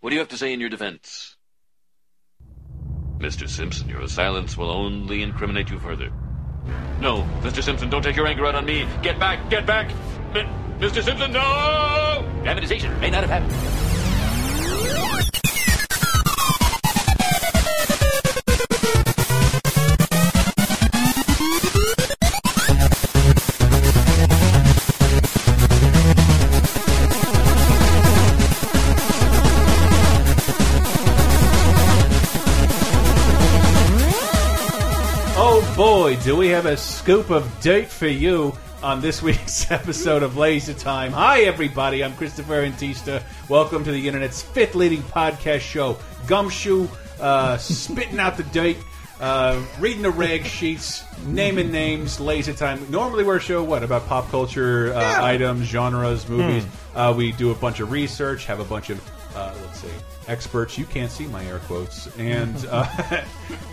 What do you have to say in your defense? Mr. Simpson, your silence will only incriminate you further. No, Mr. Simpson, don't take your anger out on me. Get back, get back! Mi- Mr. Simpson, no! Dramatization may not have happened. Do we have a scoop of dirt for you on this week's episode of Laser Time. Hi, everybody. I'm Christopher Antista. Welcome to the internet's fifth leading podcast show. Gumshoe, uh, spitting out the dirt, uh, reading the rag sheets, naming names, Laser Time. Normally, we're a show, what, about pop culture uh, items, genres, movies. Uh, we do a bunch of research, have a bunch of, uh, let's see, experts. You can't see my air quotes. And, uh,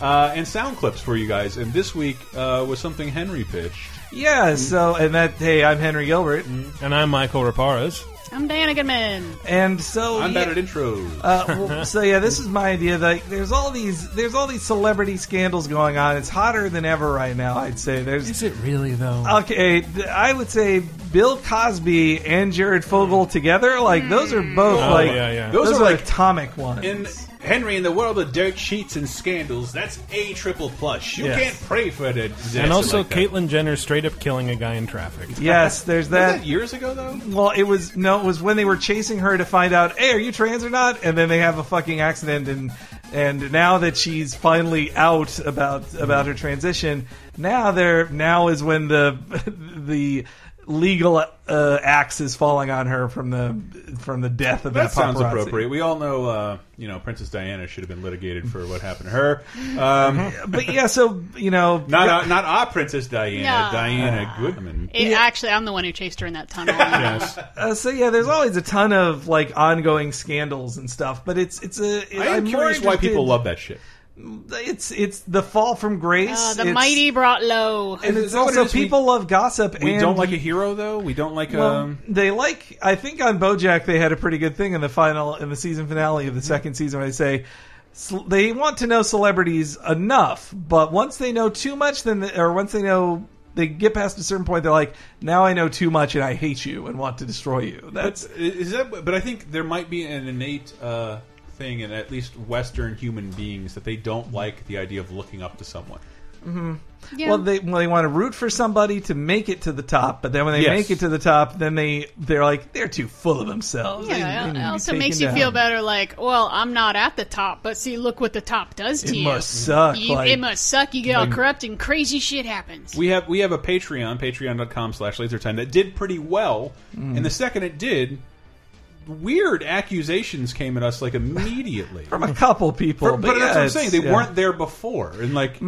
uh, and sound clips for you guys. And this week uh, was something Henry pitched. Yeah, so and that hey, I'm Henry Gilbert, And I'm Michael Raparez. I'm Diana Goodman. and so I'm yeah, bad at intros. uh, well, so yeah, this is my idea. That there's all these there's all these celebrity scandals going on. It's hotter than ever right now. I'd say there's Is it really though? okay. I would say Bill Cosby and Jared Fogle together. Like those are both Oh, like yeah, yeah. Those, Those are, are like- atomic ones. in Henry, in the world of dirt sheets and scandals, that's a triple plus. You Yes. can't pray for it. and also Caitlyn Jenner straight up killing a guy in traffic. yes, there's Was that. that years ago though. Well, it was no, it was when they were chasing her to find out, hey, are you trans or not? And then they have a fucking accident, and and now that she's finally out about about her transition, now they're now is when the the legal uh, axe is falling on her from the from the death of That that, sounds paparazzi. appropriate. We all know, uh, you know, Princess Diana should have been litigated for what happened to her. Um, But yeah, so you know, not uh, not our Princess Diana, No. Diana Goodman. It, Actually, I'm the one who chased her in that tunnel. Yes. uh, so yeah, there's always a ton of like ongoing scandals and stuff, but it's it's a I am I'm curious why people interested- love that shit. It's it's the fall from grace. Uh, the It's- mighty brought low. And it's that what it also? We- people love gossip. We and don't like a hero though. We don't like Well, um. they like. I think on BoJack they had a pretty good thing in the final in the season finale of the second season where they say "Ce- they want to know celebrities enough, but once they know too much, then the, or once they know they get past a certain point, they're like, now I know too much and I hate you and want to destroy you. That's But is that? But I think there might be an innate uh, thing in at least Western human beings that they don't like the idea of looking up to someone. Yeah. well, they well, they want to root for somebody to make it to the top, but then when they Yes. make it to the top, then they they're like they're too full of themselves. They- they yeah, it also makes you down. feel better. Like, well, I'm not at the top, but see, look what the top does to you. It you. must suck. You- like, it must suck. You get all corrupt and crazy shit happens. We have we have a Patreon, patreon.com slash lasertime, that did pretty well. Mm. And the second it did, weird accusations came at us like immediately. from a couple people, but, but, that's what I'm saying. They yeah. Weren't there before. And like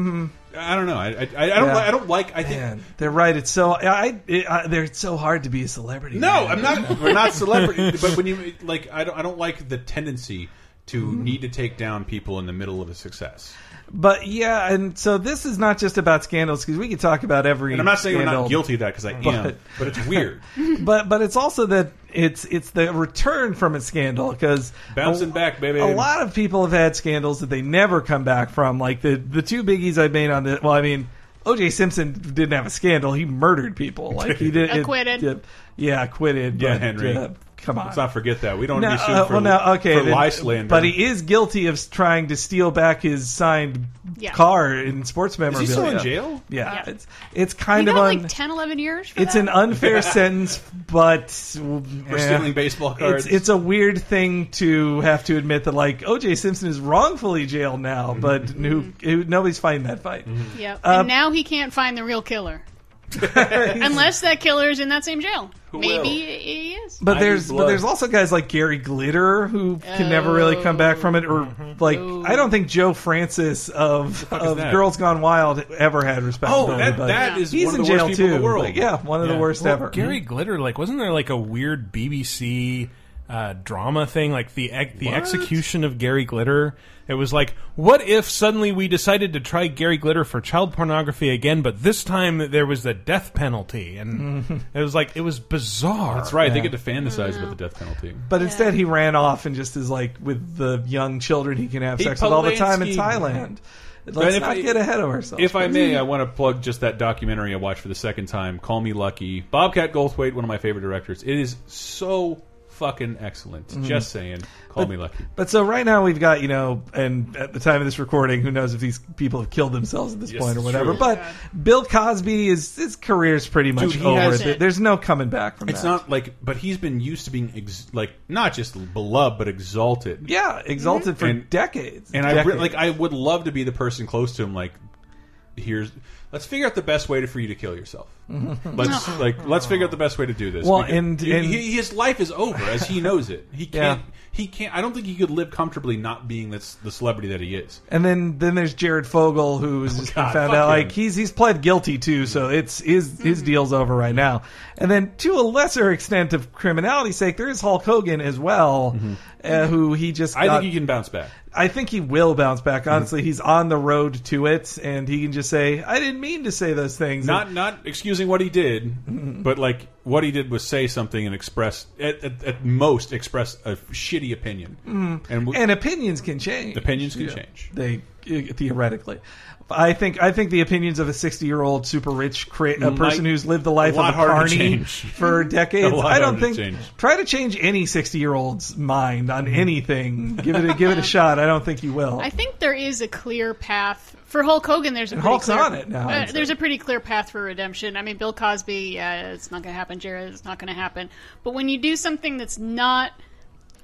I don't know. I I, I don't Yeah. I don't like I think Man, they're right. It's so I, it, I they're so hard to be a celebrity. No, man. I'm not. We're not celebrity. but when you like, I don't. I don't like the tendency to Mm-hmm. need to take down people in the middle of a success. But yeah, and so this is not just about scandals because we could talk about every. And I'm not saying I'm scandal, not guilty of that because I am, but it's weird. but but it's also that it's it's the return from a scandal because Bouncing back, baby. A lot of people have had scandals that they never come back from. Like the the two biggies I made on the well, I mean. O.J. Simpson didn't have a scandal; he murdered people. Like he did. it- Acquitted. Yeah, yeah, acquitted. Yeah, but, Henry. uh, come on. Let's not forget that we don't No, want to be uh, for, well, no, okay, for then- lie but he is guilty of trying to steal back his signed Yeah. car in sports is memorabilia. he still in jail? Yeah, Yeah. it's it's kind got of un, like 10, 11 years for it's that? an unfair sentence, but For eh, stealing baseball cards. It's, it's a weird thing to have to admit that like O.J. Simpson is wrongfully jailed now, Mm-hmm. but who, who nobody's fighting that fight. Yeah, Uh, and now he can't find the real killer. Unless that killer is in that same jail. Who Maybe will? he is. But I there's need but blood. there's also guys like Gary Glitter who can never really come back from it, or mm-hmm. like I don't think Joe Francis of fuck is of that? Girls Gone Wild ever had respect. oh, that but that is he's one in of the jail worst people too. in the world. but yeah, one of the worst Well, ever. Gary Glitter, like, wasn't there like a weird BBC uh, drama thing, like the ex- the execution of Gary Glitter. It was like, what if suddenly we decided to try Gary Glitter for child pornography again, but this time there was the death penalty, and it was like it was bizarre. That's right. They get to fantasize about the death penalty. But instead, he ran off and just is like with the young children he can have Hey, sex with all the time in Polanski. Thailand. Let's if not I- get ahead of ourselves. If I may, I want to plug just that documentary I watched for the second time. Call Me Lucky. Bobcat Goldthwait, one of my favorite directors. It is so fucking excellent. Mm-hmm. Just saying. Call Me Lucky. But so right now we've got you know, and at the time of this recording, who knows if these people have killed themselves at this Yes, point or whatever. true. But Bill Cosby is his career's pretty much Dude, over. has- There's no coming back from It's that. not like, but he's been used to being ex like not just beloved, but exalted. yeah, exalted for And- decades. And I decades. re like I would love to be the person close to him. Like, here's let's figure out the best way to, for you to kill yourself. Let's like let's figure out the best way to do this. Well, Because and- he- and- he- his life is over as he knows it. He can't. He can't. I don't think he could live comfortably not being this the celebrity that he is. And then then there's Jared Fogle who's just been God, found fuck out him. like he's he's pled guilty too, so it's his his deal's over right now. And then to a lesser extent of criminality's sake, there is Hulk Hogan as well, uh, who he just Mm-hmm. I got- think he can bounce back. I think he will bounce back. Honestly, he's on the road to it, and he can just say, "I didn't mean to say those things." Not not excusing what he did, but like what he did was say something and express at, at, at most express a shitty opinion. And, we, and opinions can change. Opinions can change. They uh, theoretically. I think I think the opinions of a sixty-year-old super rich cra- a person Might- who's lived the life a lot of a harder carny for decades. A lot I don't harder to think try to change any sixty-year-old's mind on Mm-hmm. anything. give it a, give it a shot. I don't think you will. I think there is a clear path for Hulk Hogan. There's a And pretty Hulk's clear, on it now, uh, there's a pretty clear path for redemption. I mean, Bill Cosby, yeah, it's not going to happen. Jared, it's not going to happen. But when you do something that's not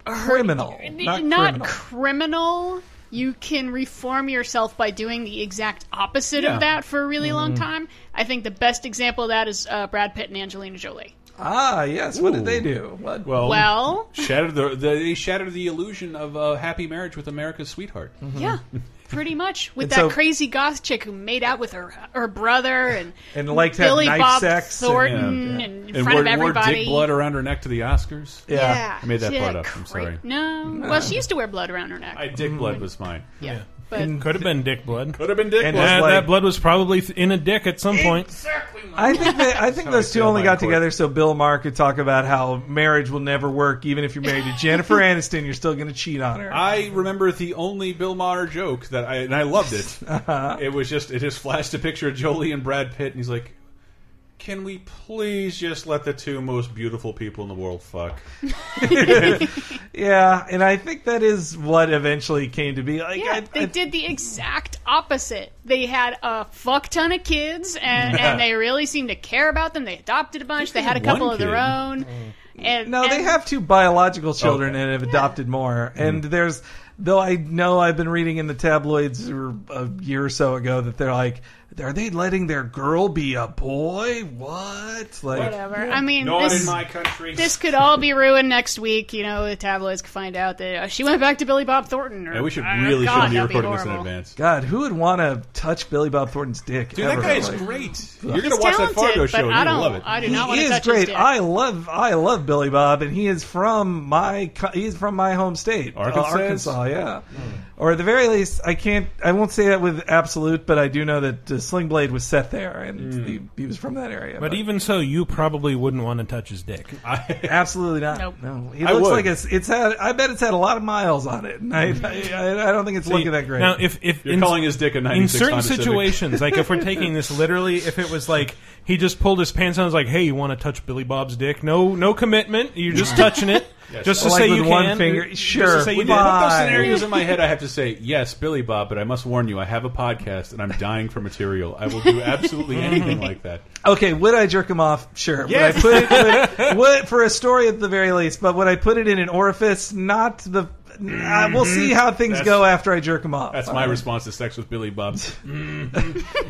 criminal, not, criminal. criminal, you can reform yourself by doing the exact opposite Yeah. of that for a really long Mm-hmm. time. I think the best example of that is uh, Brad Pitt and Angelina Jolie. ah, yes. What did they do? What? well, Well, shattered the, the they shattered the illusion of a happy marriage with America's sweetheart. yeah. Pretty much with And that so- crazy goth chick who made out with her her brother and And liked to have Billy knife Bob sex and- Thornton yeah. and in And front wore, of wore everybody. dick blood around her neck to the Oscars. yeah. I made that she part had up. I'm sorry. No, well, she used to wear blood around her neck. I dick blood mm-hmm. was fine. yeah, but Could have been dick blood. Could have been dick And blood. just Uh, like- that blood was probably th- in a dick at some point. Exactly. I think that I think those two only got court. together so Bill Maher could talk about how marriage will never work, even if you're married to Jennifer Aniston, you're still going to cheat on her. I remember the only Bill Maher joke that I and I loved it. It was just it just flashed a picture of Jolie and Brad Pitt, and he's like, "Can we please just let the two most beautiful people in the world fuck?" yeah, and I think that is what eventually came to be. Like, yeah, I, they I- did the exact opposite. They had a fuck ton of kids, and, and they really seemed to care about them. They adopted a bunch. They had a one couple of their kid. own. Mm. And, No, they have two biological children Okay. and have adopted more. And mm. there's, though I know I've been reading in the tabloids a year or so ago that they're like, are they letting their girl be a boy? What? Like, whatever. I mean, Not this, in my country. this could all be ruined next week. You know, the tabloids could find out that uh, she went back to Billy Bob Thornton. Or, yeah, we should uh, really God, shouldn't be that'd be recording this in advance. God, who would want to touch Billy Bob Thornton's dick? Dude, ever? that guy is Like, great. You're gonna He's watch that talented, Fargo show and I don't. love it. I do He not want to is touch great. his dick. I love I love Billy Bob, and he is from my co- he's from my home state, uh, Arkansas? Arkansas. Oh, yeah, hmm. Or at the very least, I can't. I won't say that with absolute, but I do know that uh, Sling Blade was set there, and he, he was from that area. But even so, you probably wouldn't want to touch his dick. absolutely not. Nope. No, he I looks would. like it's it's had. I bet it's had a lot of miles on it, and I I, I don't think it's looking that great. Now, if if You're in, calling his dick a in certain Honda situations, like if we're taking this literally, if it was like he just pulled his pants down, and was like, "Hey, you want to touch Billy Bob's dick?" No, no commitment. You're just touching it, just to like say with you one can. finger, Just sure. to say you With did. both those scenarios in my head, I have to say yes, Billy Bob. But I must warn you, I have a podcast and I'm dying for material. I will do absolutely anything like that. Okay, would I jerk him off? Sure. Yes. Would I put it would, would, for a story at the very least? But would I put it in an orifice? Not the. Uh, we'll see how things That's- go after I jerk him off. That's my response to sex with Billy Bob.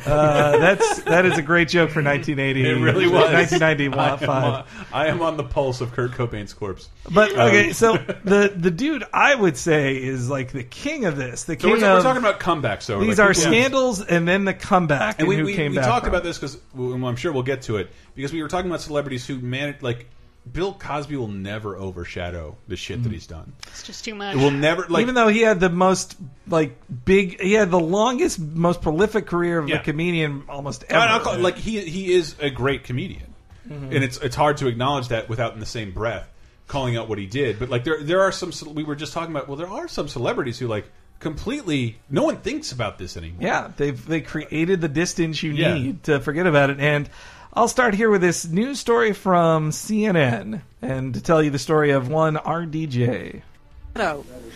Uh, that's that is a great joke for 1980. It really was. 1995. I am, on, I am on the pulse of Kurt Cobain's corpse. But Um, okay, so the the dude I would say is like the king of this. The So king we're, we're of talking about comebacks. So these like are people- scandals and then the comeback And and, we, who we, came we back. talked from. about this because I'm sure we'll get to it because we were talking about celebrities who managed like Bill Cosby will never overshadow the shit that he's done. It's just too much. It will never like Even though he had the most like big, he had the longest, most prolific career of Yeah. a comedian almost ever. I- I'll call it- like he he is a great comedian, Mm-hmm. and it's it's hard to acknowledge that without in the same breath calling out what he did. But like there there are some ce- we were just talking about. Well, there are some celebrities who like completely no one thinks about this anymore. Yeah, they've they created the distance you Yeah. need to forget about it. And I'll start here with this news story from CNN, and to tell you the story of one RDJ.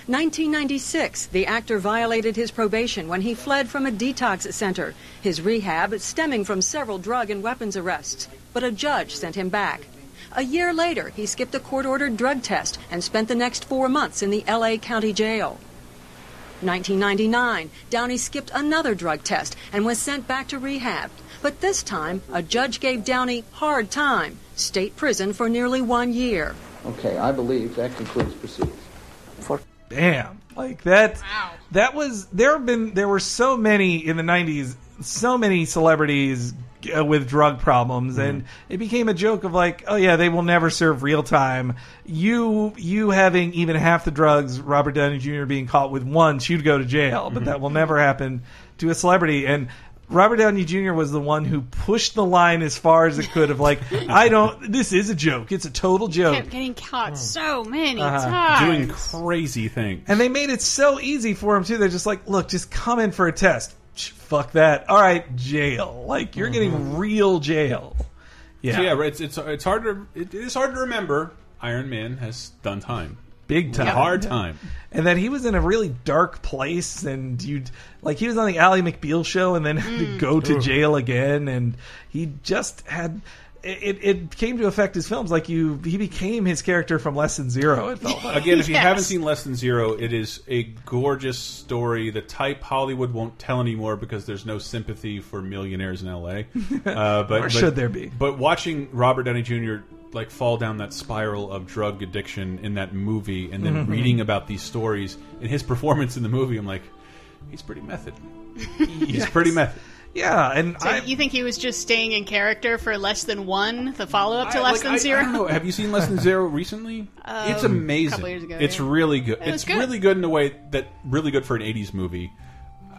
1996, the actor violated his probation when he fled from a detox center. His rehab stemming from several drug and weapons arrests, but a judge sent him back. A year later, he skipped a court ordered drug test and spent the next four months in the LA County Jail. 1999, Downey skipped another drug test and was sent back to rehab. But this time, a judge gave Downey hard time, state prison for nearly one year. Okay, I believe that concludes proceedings. For- Damn, like that. Wow. That was there have been there were so many in the '90s, so many celebrities uh, with drug problems, Mm-hmm. and it became a joke of like, oh yeah, they will never serve real time. You you having even half the drugs, Robert Downey Jr. being caught with once, you'd go to jail, Mm-hmm. but that will never happen to a celebrity and. Robert Downey Jr. was the one who pushed the line as far as it could of like, I don't. This is a joke. It's a total joke. kept getting caught so many Uh-huh. times. doing crazy things. And they made it so easy for him too. They're just like, look, just come in for a test. Sh- Fuck that. All right, jail. Like you're getting real jail. Yeah, So yeah, it's it's it's hard to it is hard to remember. Iron Man has done time, big time. hard time. And that he was in a really dark place, and you'd like he was on the Ally McBeal show, and then had to go to jail again, and he just had. It, it came to affect his films like you. He became his character from Less Than Zero. It felt like. Again, if you Yes. haven't seen Less Than Zero, it is a gorgeous story. The type Hollywood won't tell anymore because there's no sympathy for millionaires in L.A. Uh, but Or but- should there be? But watching Robert Downey Jr. like fall down that spiral of drug addiction in that movie, and then Mm-hmm. reading about these stories and his performance in the movie, I'm like, he's pretty method. He's pretty method. yeah, and So I, you think he was just staying in character for less than one, the follow up to I- less like, than I- zero? I don't know. Have you seen Less Than Zero recently? it's amazing. couple years ago, it's yeah. really good. was It's good. really good in a way that really good for an '80s movie.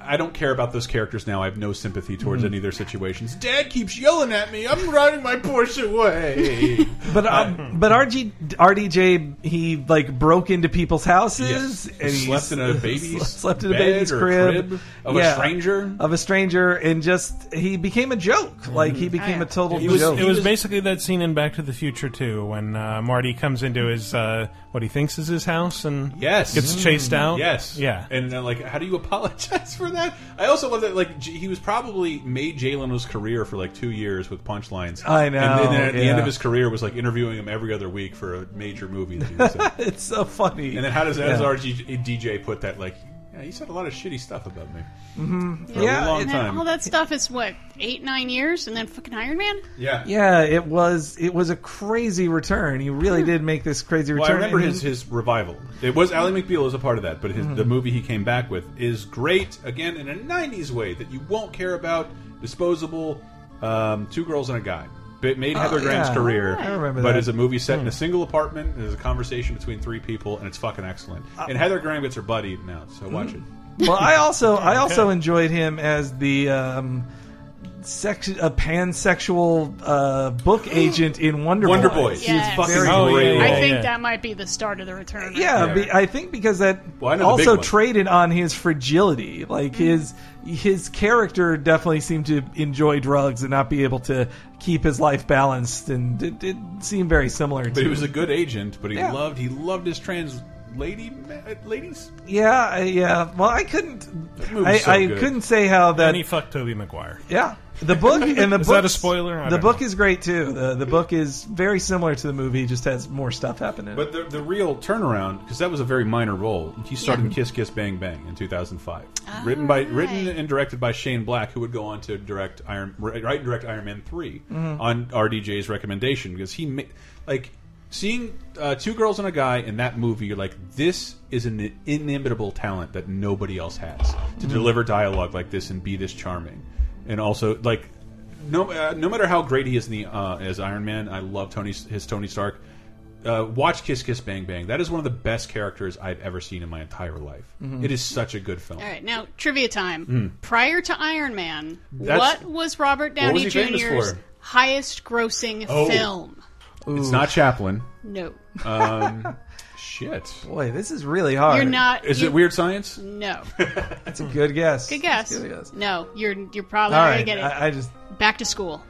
I don't care about those characters now. I have no sympathy towards any of their situations. Dad keeps yelling at me. I'm riding my Porsche away. But um, but RG RDJ he like broke into people's houses Yes. and he Slept in a s- baby's slept in a baby's crib, crib of a stranger. of a stranger and just he became a joke like he became a total It was, joke. it was basically that scene in Back to the Future too, when uh, Marty comes into his uh, what he thinks is his house and Yes. gets chased out. Yes. yeah. And then, like, how do you apologize for that? I also love that, like, J- he was probably made Jay Leno's career for like two years with punchlines. I know, And then at the end of his career was like interviewing him every other week for a major movie that he was in. it's so funny. and then how does, how does Yeah. RG, DJ put that? Like, yeah, he said a lot of shitty stuff about me. For Yeah, a long and time. all that stuff is what eight, nine years, and then fucking Iron Man. yeah. Yeah, it was it was a crazy return. He really did make this crazy return. Well, I remember and his, he- his revival. It was Ally McBeal was a part of that, but his, Mm-hmm. the movie he came back with is great. Again, in a '90s way that you won't care about. Disposable, um, two girls and a guy. It made Heather Graham's Oh, yeah. career, I remember but that. it's a movie set in a single apartment. There's a conversation between three people, and it's fucking excellent. Uh, and Heather Graham gets her buddy now, so watch mm. it. well, I also I also enjoyed him as the um, sex, a pansexual uh, book agent in Wonder, Wonder Boys. Boys. Yes. He's fucking Oh, great. yeah, I think yeah. that might be the start of the return. right Yeah, there. be, I think because that Well, I know the big also one. traded on his fragility. Like his his character definitely seemed to enjoy drugs and not be able to keep his life balanced, and it, it seemed very similar. But to he was a good agent. But he Yeah. loved he loved his trans lady ladies. yeah, yeah. Well, I couldn't. I, so I couldn't say how that and he fucked Tobey Maguire. Yeah, the book and the Is book. that a spoiler? I The book know. is great too. the The book is very similar to the movie, just has more stuff happening. But the, the real turnaround, because that was a very minor role, he started in Kiss Kiss Bang Bang in 2005. Ah, written by written and directed by Shane Black, who would go on to direct Iron write and direct Iron Man 3 mm-hmm. on RDJ's recommendation because he ma- like seeing uh, two girls and a guy in that movie. You're like, this is an inimitable talent that nobody else has to deliver dialogue like this and be this charming, and also like no uh, no matter how great he is in the uh, as Iron Man, I love Tony his Tony Stark. uh, watch Kiss Kiss Bang Bang. That is one of the best characters I've ever seen in my entire life. Mm-hmm. It is such a good film. All right, now trivia time. Prior to Iron Man, Hmm. That's- what was Robert What was Downey Jr.'s highest grossing Oh. film? It's not Chaplin. No, Um, shit. Boy, this is really hard. you're not. Is you- it Weird Science? No, That's a good guess. good guess. Good guess. No, you're you're probably All not gonna get it. I, I just Back to school.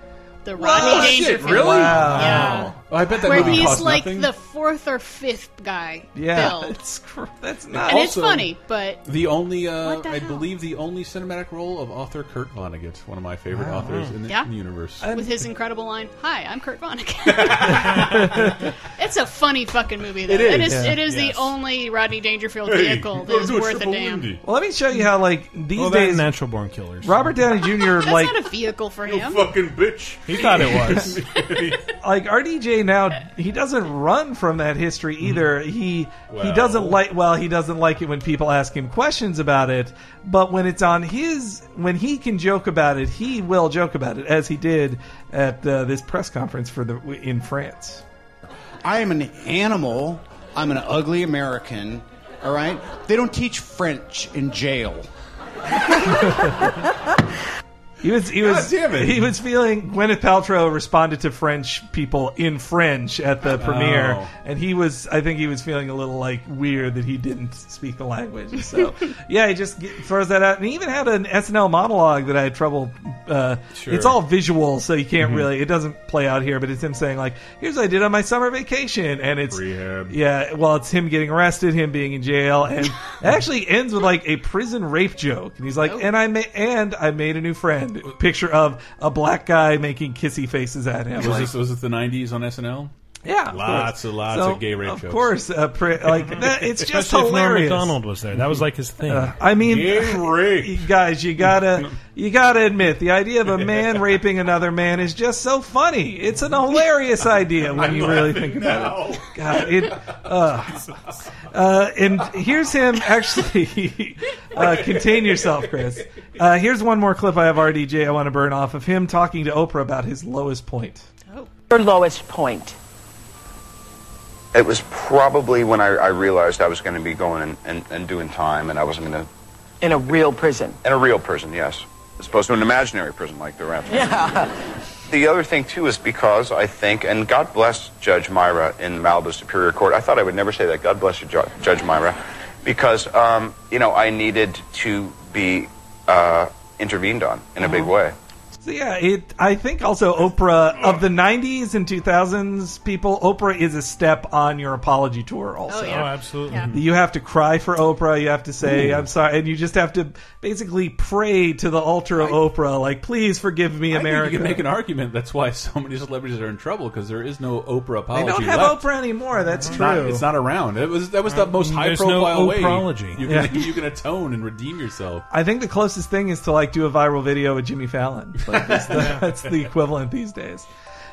The Rodney Danger shit, film. really? wow. Yeah. Oh, I bet that Where movie he's cost like nothing. the fourth or fifth guy Yeah, billed. it's cr- that's not. And it's Also- funny, but The only, uh, What the I hell? believe, the only cinematic role of author Kurt Vonnegut, one of my favorite authors in the, Yeah. in the universe. with his incredible line, "Hi, I'm Kurt Vonnegut." it's a funny fucking movie. Though. It is. It is, Yeah. it is Yes. the only Rodney Dangerfield vehicle that is worth a damn. well, let me show you how like these Well, that days Natural Born Killers. Robert Downey Jr. That's like not a vehicle for him. Fucking bitch. he thought it was. like RDJ now he doesn't run from that history either. He he doesn't like well he doesn't like it when people ask him questions about it, but when it's on his when he can joke about it, he will joke about it as he did at uh, this press conference for the in France. I am an animal. I'm an ugly American. All right? They don't teach French in jail. He was he was damn it. he was feeling Gwyneth Paltrow responded to French people in French at the premiere, Oh. and he was I think he was feeling a little like weird that he didn't speak the language. So yeah, he just get, throws that out, and he even had an SNL monologue that I had trouble. Uh, Sure. It's all visual, so you can't Mm-hmm. really it doesn't play out here, but it's him saying like, "Here's what I did on my summer vacation," and it's Rehab. yeah, well, it's him getting arrested, him being in jail, and it actually ends with like a prison rape joke. And he's like, "And I ma- and I made a new friend." Picture of a black guy making kissy faces at him. Was Like, this was this the '90s on SNL? yeah, of Lots course. and lots So, of gay rape Of jokes. course, uh, pri- like that, it's just Especially if Norm hilarious. Macdonald was there. That was like his thing. Uh, I mean, Gay rape. guys, you gotta, you gotta admit, the idea of a man raping another man is just so funny. It's an hilarious idea when you really think about it. God, it. Uh, uh, and here's him actually. uh, contain yourself, Chris. Uh, here's one more clip I have RDJ I want to burn off of him talking to Oprah about his lowest point. Your lowest point. It was probably when I, I realized I was going to be going and, and, and doing time, and I wasn't going to. In a real prison. In a real prison, yes, as opposed to an imaginary prison like the rest. Yeah. The other thing too is because I think, and God bless Judge Mira in Malibu Superior Court. I thought I would never say that. God bless you, Ju- Judge Mira, because um, you know I needed to be uh, intervened on in a big way. So yeah, it. I think also Oprah of the '90s and 2000s people. Oprah is a step on your apology tour. Oh, also, Oh, oh, yeah. absolutely. Yeah. you have to cry for Oprah. You have to say I'm sorry, and you just have to basically pray to the altar of Oprah, like please forgive me, I think America. you can make an argument. That's why so many celebrities are in trouble because there is no Oprah apology. they apology. don't have left. Oprah anymore. That's It's true. not, it's not around. It was that was the most high there's no profile way Oprology. you Yeah. can you can atone and redeem yourself. I think the closest thing is to like do a viral video with Jimmy Fallon. Like, that's, the, that's the equivalent these days.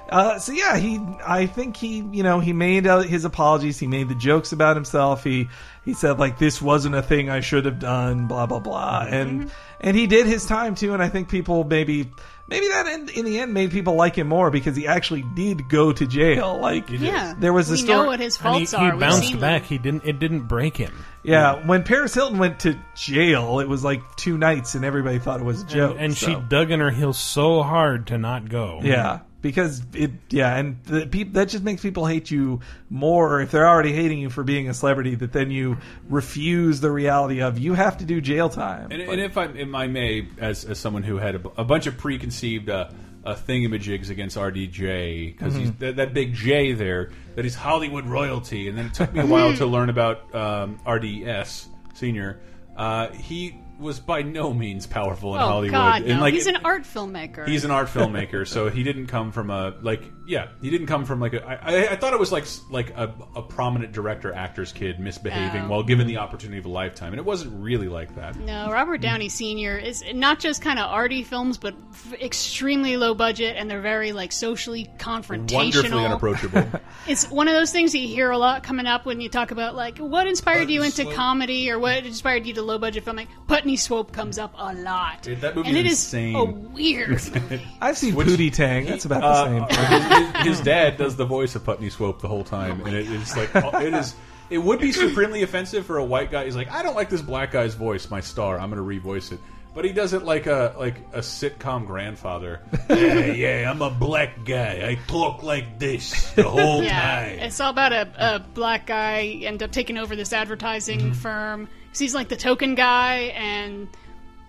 Uh, so yeah, he. I think he. You know, he made uh, his apologies. He made the jokes about himself. He he said like this wasn't a thing I should have done. Blah blah blah. And and he did his time too. And I think people maybe maybe that in, in the end made people like him more because he actually did go to jail. Like Yeah, there was a we story. know what his And he, faults he are. We've bounced back. them. He didn't. It didn't break him. yeah, when Paris Hilton went to jail, it was like two nights, and everybody thought it was a joke. and she so. dug in her heels so hard to not go. Yeah, because it. Yeah, and the peop, that just makes people hate you more if they're already hating you for being a celebrity. That then you refuse the reality of you have to do jail time. And, and if I, if I may, as, as someone who had a, a bunch of preconceived uh, uh, thingamajigs against RDJ, because Mm-hmm. that, that big J there, that he's Hollywood royalty, and then it took me a while to learn about um, RDS Senior. Uh, he was by no means powerful in Oh Hollywood. God, And, no! like, He's an art filmmaker. He's an art filmmaker, so he didn't come from a like yeah he didn't come from like a I, I, I thought it was like like a, a prominent director actor's kid misbehaving No. while given the opportunity of a lifetime, and it wasn't really like that. No, Robert Downey Sr. is not just kind of arty films, but f- extremely low budget, and they're very like socially confrontational. Wonderfully unapproachable. It's one of those things that you hear a lot coming up when you talk about like what inspired you into comedy or what inspired you to low budget filming. Putney Swope comes up a lot. Dude, that movie and is it insane. a weird movie. I've seen Which- Pootie Tang. That's about the Uh, same. his, his dad does the voice of Putney Swope the whole time, and it is like it is. It would be supremely offensive for a white guy. He's like, I don't like this black guy's voice. My star. I'm going to revoice it. But he does it like a like a sitcom grandfather. yeah, yeah, I'm a black guy. I talk like this the whole Yeah, time. it's all about a, a black guy end up taking over this advertising Mm-hmm. firm. 'Cause he's like the token guy, and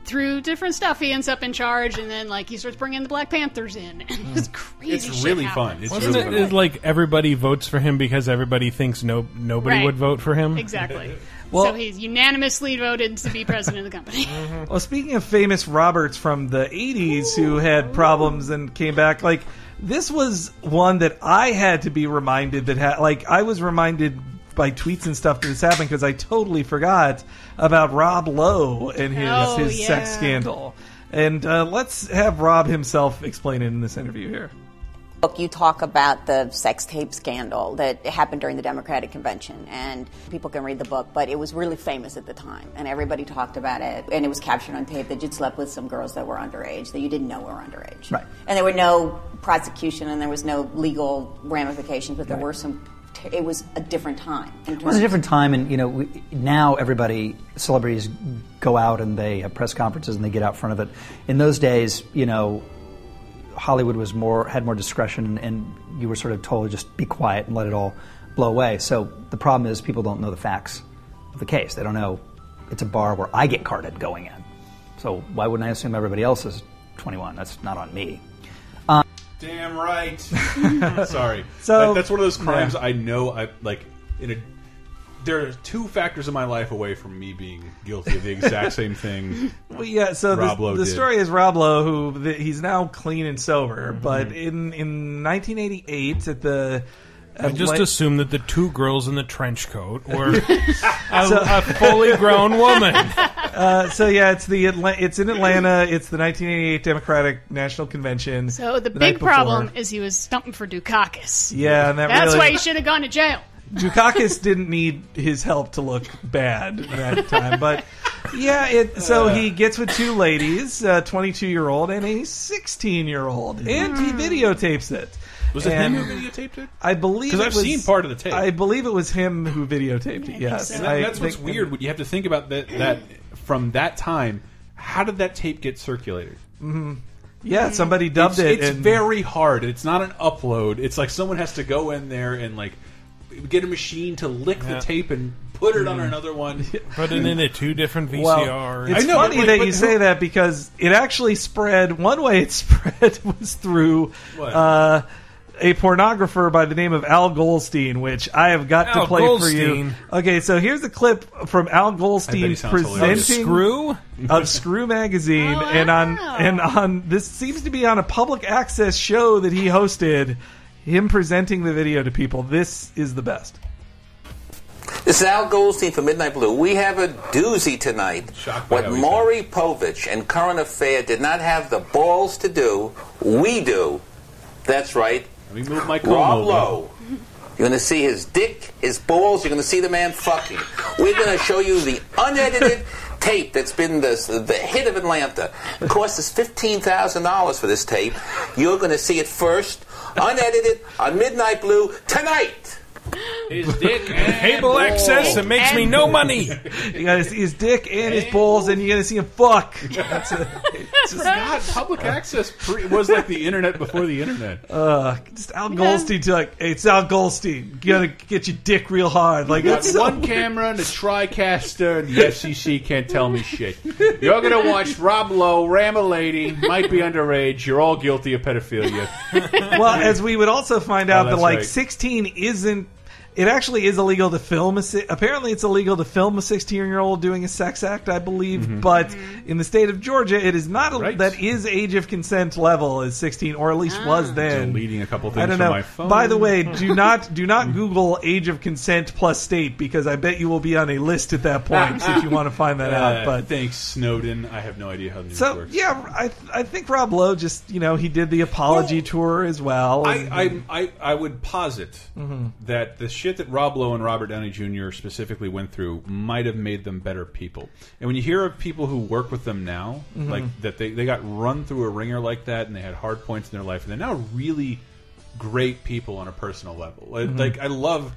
through different stuff, he ends up in charge. And then like he starts bringing the Black Panthers in, and it's hmm. crazy. It's shit really happens. fun. It's Wasn't really it fun. like everybody votes for him because everybody thinks no nobody Right. would vote for him? Exactly. Well- so he's unanimously voted to be president of the company. Mm-hmm. Well, speaking of famous Roberts from the 80s who had problems and came back, like, this was one that I had to be reminded that, ha- like, I was reminded by tweets and stuff that this happened because I totally forgot about Rob Lowe and his, Oh, his sex scandal. And uh, let's have Rob himself explain it in this interview here. book, you talk about the sex tape scandal that happened during the Democratic convention, and people can read the book, but it was really famous at the time, and everybody talked about it, and it was captured on tape that you'd slept with some girls that were underage that you didn't know were underage, Right. And there were no prosecution, and there was no legal ramifications, but there were some. It was a different time. It was a different time, and you know, we, now everybody, celebrities, go out and they have press conferences and they get out front of it. In those days, you know, Hollywood was more had more discretion, and you were sort of told to just be quiet and let it all blow away. So the problem is people don't know the facts of the case. They don't know it's a bar where I get carded going in. So why wouldn't I assume everybody else is 21? That's not on me. Damn right. Sorry. So- That- that's one of those crimes Yeah. I know. I like in a. There are two factors in my life away from me being guilty of the exact same thing. Well, yeah. So Rob the, Lowe the did. story is Rob Lowe, who the, he's now clean and sober, Mm-hmm. but in in 1988 at the I just Atla- assumed that the two girls in the trench coat were a, a fully grown woman. Uh, so yeah, it's the Atla- it's in Atlanta. It's the 1988 Democratic National Convention. So the, the big problem is he was stumping for Dukakis. Yeah, and that That's really, why he should have gone to jail. Dukakis didn't need his help to look bad at that time, but yeah, it. So he gets with two ladies, a 22 year old and a 16 year old, and he videotapes it. Was it And him who videotaped it? I believe 'Cause it I've was- seen part of the tape. I believe it was him who videotaped it. Yes, And that- I that's what's think- weird. You have to think about that. That from that time, how did that tape get circulated? Mm-hmm. Yeah, mm-hmm. somebody dubbed it's, it. It's and- very hard. It's not an upload. It's like someone has to go in there and like get a machine to lick Yeah. the tape and put it on mm. another one. Put it into two different VCRs. Well, it's I know, funny like- that you who- say that because it actually spread. One way it spread was through What? uh, a pornographer by the name of Al Goldstein, which I have got to Al play for you. Okay, so here's a clip from Al I bet Goldstein he sounds hilarious. presenting Screw? of Screw magazine, Oh, and on wow. and on this seems to be on a public access show that he hosted. Him presenting the video to people. This is the best. This is Al Goldstein for Midnight Blue. We have a doozy tonight. What how he Maury Povich and Current Affair did not have the balls to do, we do. That's right. Let me move my comb Rob over. Lowe. You're going to see his dick, his balls. You're going to see the man fucking. We're going to show you the unedited tape that's been the, the hit of Atlanta. It cost us $15,000 for this tape. You're going to see it first, unedited, on Midnight Blue tonight. His dick. Cable access that makes me no money. You gotta see his dick and his balls, and you gotta see him fuck. That's it. It's just, God, public access pre- was like the internet before the internet. uh, just Al Goldstein to like, hey, it's Al Goldstein. You gotta get your dick real hard. Like Got that's so one camera and a TriCaster, and the FCC can't tell me shit. You're gonna watch Rob Lowe ram a lady, might be underage. You're all guilty of pedophilia. well, as we would also find out that like right. 16 isn't. It actually is illegal to film a. si- Apparently, it's illegal to film a 16 year old doing a sex act, I believe. But in the state of Georgia, it is not. A, Mm-hmm. Right. That is age of consent level is 16, or at least was then. Deleting a couple things I don't from know. my phone. By the way, do not do not Google age of consent plus state because I bet you will be on a list at that point if you want to find that Uh, out. But thanks, Snowden. I have no idea how the news so works. yeah, I I think Rob Lowe just you know he did the apology Well, tour as well. and- I, I, I, I would posit that the shit shit that Rob Lowe and Robert Downey Jr. specifically went through might have made them better people. And when you hear of people who work with them now, Mhm. like that they, they got run through a ringer like that and they had hard points in their life and they're now really great people on a personal level. Like, Mhm. like I love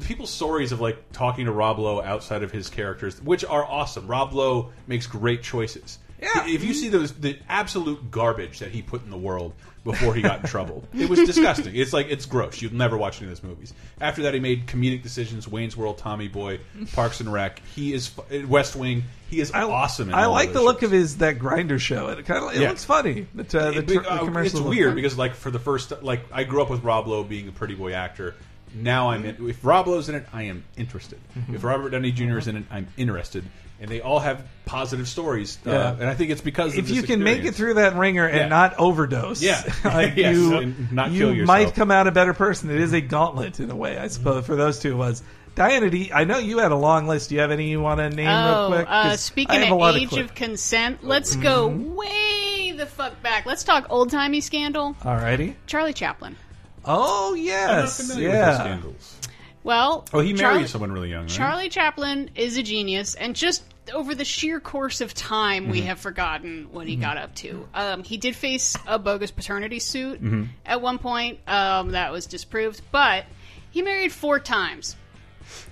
people's stories of like talking to Rob Lowe outside of his characters, which are awesome. Rob Lowe makes great choices. Yeah. If you see those the absolute garbage that he put in the world before he got in trouble, it was disgusting. It's like it's gross. You'd never watch any of those movies. After that, he made comedic decisions: Wayne's World, Tommy Boy, Parks and Rec. He is West Wing. He is awesome. In I like the those look of his that grinder show. It kind of it Yeah. looks funny. The, uh, the, it- uh, the commercials it's weird fun. because like for the first like I grew up with Rob Lowe being a pretty boy actor. Now I'm in, if Rob Lowe's in it, I am interested. Mhm. If Robert Downey Jr. is in it, I'm interested. And they all have positive stories, uh, and I think it's because if this you can make it through that ringer and Yeah. not overdose, Yeah. like Yes, you, and not you kill might come out a better person. It is a gauntlet in a way, I suppose. For those two was Diana. D, I know you had a long list. Do you have any you want to name oh, real quick? uh, 'Cause speaking I have a of age clip- of consent, let's go Mhm. way the fuck back. Let's talk old timey scandal. Alrighty. Charlie Chaplin. Oh yes, familiar with yeah. Well, Oh, he married Charlie- someone really young. Right? Charlie Chaplin is a genius, and just over the sheer course of time, we Mhm. have forgotten what he Mhm. got up to. Um, he did face a bogus paternity suit Mhm. at one point. Um, that was disproved, but he married four times.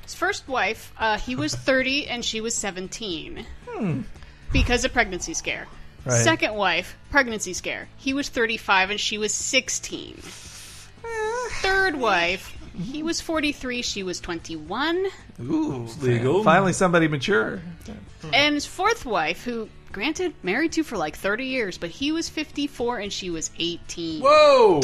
His first wife, uh, he was 30 and she was 17 Hmm. because of pregnancy scare. Right. Second wife, pregnancy scare. He was 35 and she was 16. Third wife, he was 43, she was 21. Ooh, legal. Finally, somebody mature. And his fourth wife, who, granted, married to for like 30 years, but he was 54 and she was 18. Whoa,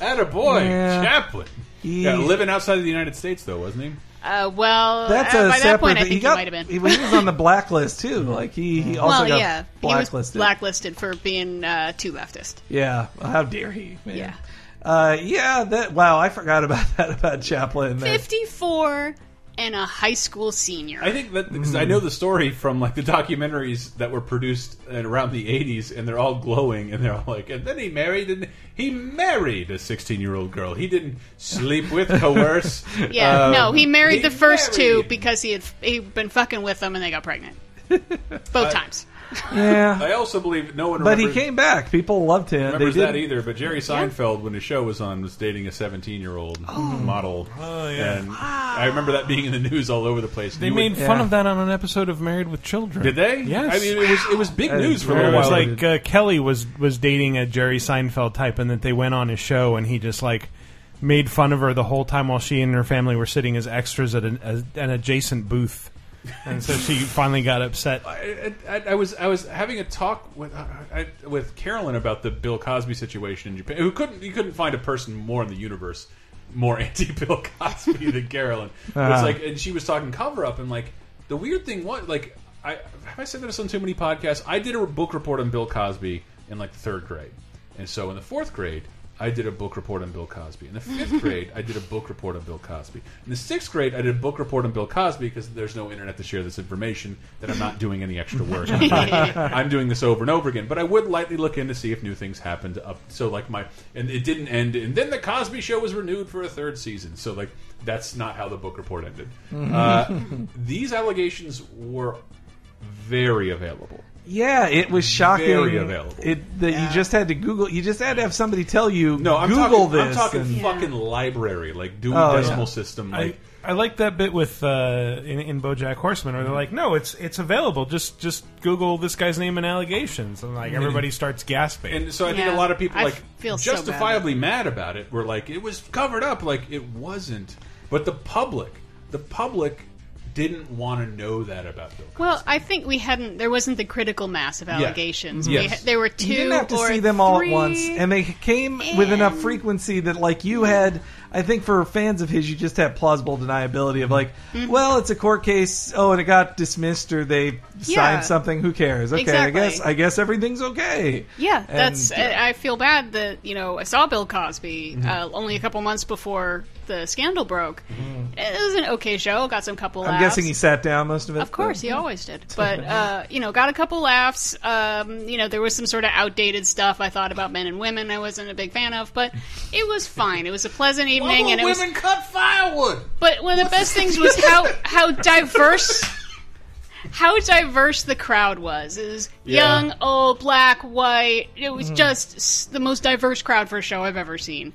a boy, Yeah. Chaplin. He- yeah, living outside of the United States though, wasn't he? Uh, well, That's uh, a by that separate. point, I thing. think he he, got. might have been. He, he was on the blacklist too. Like he, he also well, got yeah, he was blacklisted. blacklisted for being uh, too leftist. Yeah, how dare he? Man. Yeah. Uh, yeah, that wow, I forgot about that about Chaplin. That- 54 and a high school senior. I think that because. I know the story from like the documentaries that were produced at around the '80s, and they're all glowing, and they're all like, and then he married, and he married a 16 year old girl. He didn't sleep with, coerce. Yeah, Um, no, he married the first married- two because he had he'd been fucking with them and they got pregnant. Both times. Yeah. I also believe no one. but he came back. People loved him. remembers they that did. either. But Jerry Seinfeld, when his show was on, was dating a 17 year old model. Oh, yeah. And I remember that being in the news all over the place. They You made would- fun of that on an episode of Married with Children. Did they? Yes. I mean, it was it was big That news is for a Where little it was while. like uh, Kelly was was dating a Jerry Seinfeld type, and that they went on his show, and he just like made fun of her the whole time while she and her family were sitting as extras at an, as, an adjacent booth, and so she finally got upset. I, I, I was I was having a talk with I, with Carolyn about the Bill Cosby situation in Japan. Who couldn't you couldn't find a person more in the universe more anti Bill Cosby than Carolyn. It's Ah. like and she was talking cover up and like the weird thing was like I have I said this on too many podcasts. I did a book report on Bill Cosby in like the third grade, and so in the fourth grade. I did a book report on Bill Cosby. In the fifth grade, I did a book report on Bill Cosby. In the sixth grade, I did a book report on Bill Cosby because there's no internet to share this information. That I'm not doing any extra work. I'm doing this over and over again. But I would lightly look in to see if new things happened. Up so like my and it didn't end. And then the Cosby Show was renewed for a third season. So like that's not how the book report ended. Uh, these allegations were very available. Yeah, it was shocking. Very available. It that you just had to Google. You just had to have somebody tell you. No, I'm Google talking. this. I'm talking and- fucking library, like Dewey Oh, Decimal yeah. System. I, Like I like that bit with uh, in, in BoJack Horseman where they're like, "No, it's it's available. Just just Google this guy's name and allegations," and like everybody starts gasping. And so I think a lot of people like feel so bad. justifiably mad about it. Were like it was covered up, like it wasn't. But the public, the public didn't want to know that about Bill. Cosby. Well, I think we hadn't. There wasn't the critical mass of allegations. We Yes. ha- there were two. you didn't have to see them all at once, and they came with enough frequency that, like, you had. I think for fans of his, you just had plausible deniability of like, Mm-hmm. well, it's a court case. Oh, and it got dismissed, or they Yeah. signed something. Who cares? Okay, Exactly. I guess I guess everything's okay. Yeah, And- that's. I I feel bad that you know I saw Bill Cosby Mm-hmm. uh, only a couple months before the scandal broke. It was an okay show. Got some couple. I'm laughs. guessing he sat down most of it. Of course, he always did. But uh, you know, got a couple laughs. Um, you know, there was some sort of outdated stuff I thought about men and women. I wasn't a big fan of, but it was fine. It was a pleasant evening, and it was. cut firewood. But one of the best things was how how diverse. How diverse the crowd was. It was Yeah. young, old, black, white. It was Mhm. just the most diverse crowd for a show I've ever seen.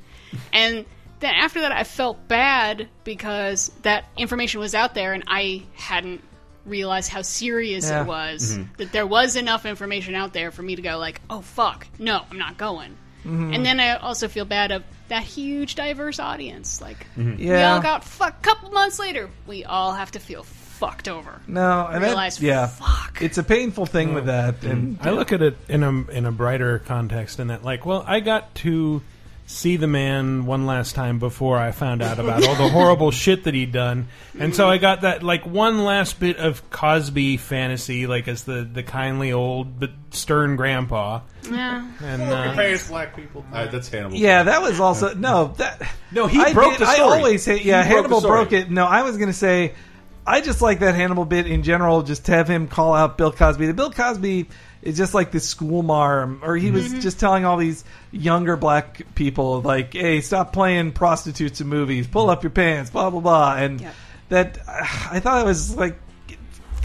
And then after that, I felt bad because that information was out there and I hadn't realized how serious Yeah. it was. Mhm. That there was enough information out there for me to go like, oh fuck, no, I'm not going. Mhm. And then I also feel bad of that huge diverse audience. Like Mhm. we Yeah. all got fucked. Couple months later, we all have to feel fucked over. No, and that, realize yeah, it's a painful thing with that. And I look at it in a in a brighter context in that, like, well, I got to see the man one last time before I found out about all the horrible shit that he'd done, and so I got that like one last bit of Cosby fantasy, like as the the kindly old but stern grandpa. Yeah. And Look at uh, Payas black people. Uh, that's Hannibal. Yeah, that was also no. That No, he I broke did- the story. I always hate. Yeah, He Hannibal the story. broke it. No, I was gonna say, I just like that Hannibal bit in general. Just to have him call out Bill Cosby. The Bill Cosby is just like this school marm, or he was Mhm. just telling all these younger black people like, "Hey, stop playing prostitutes in movies. Pull up your pants." Blah blah blah. And that I thought it was like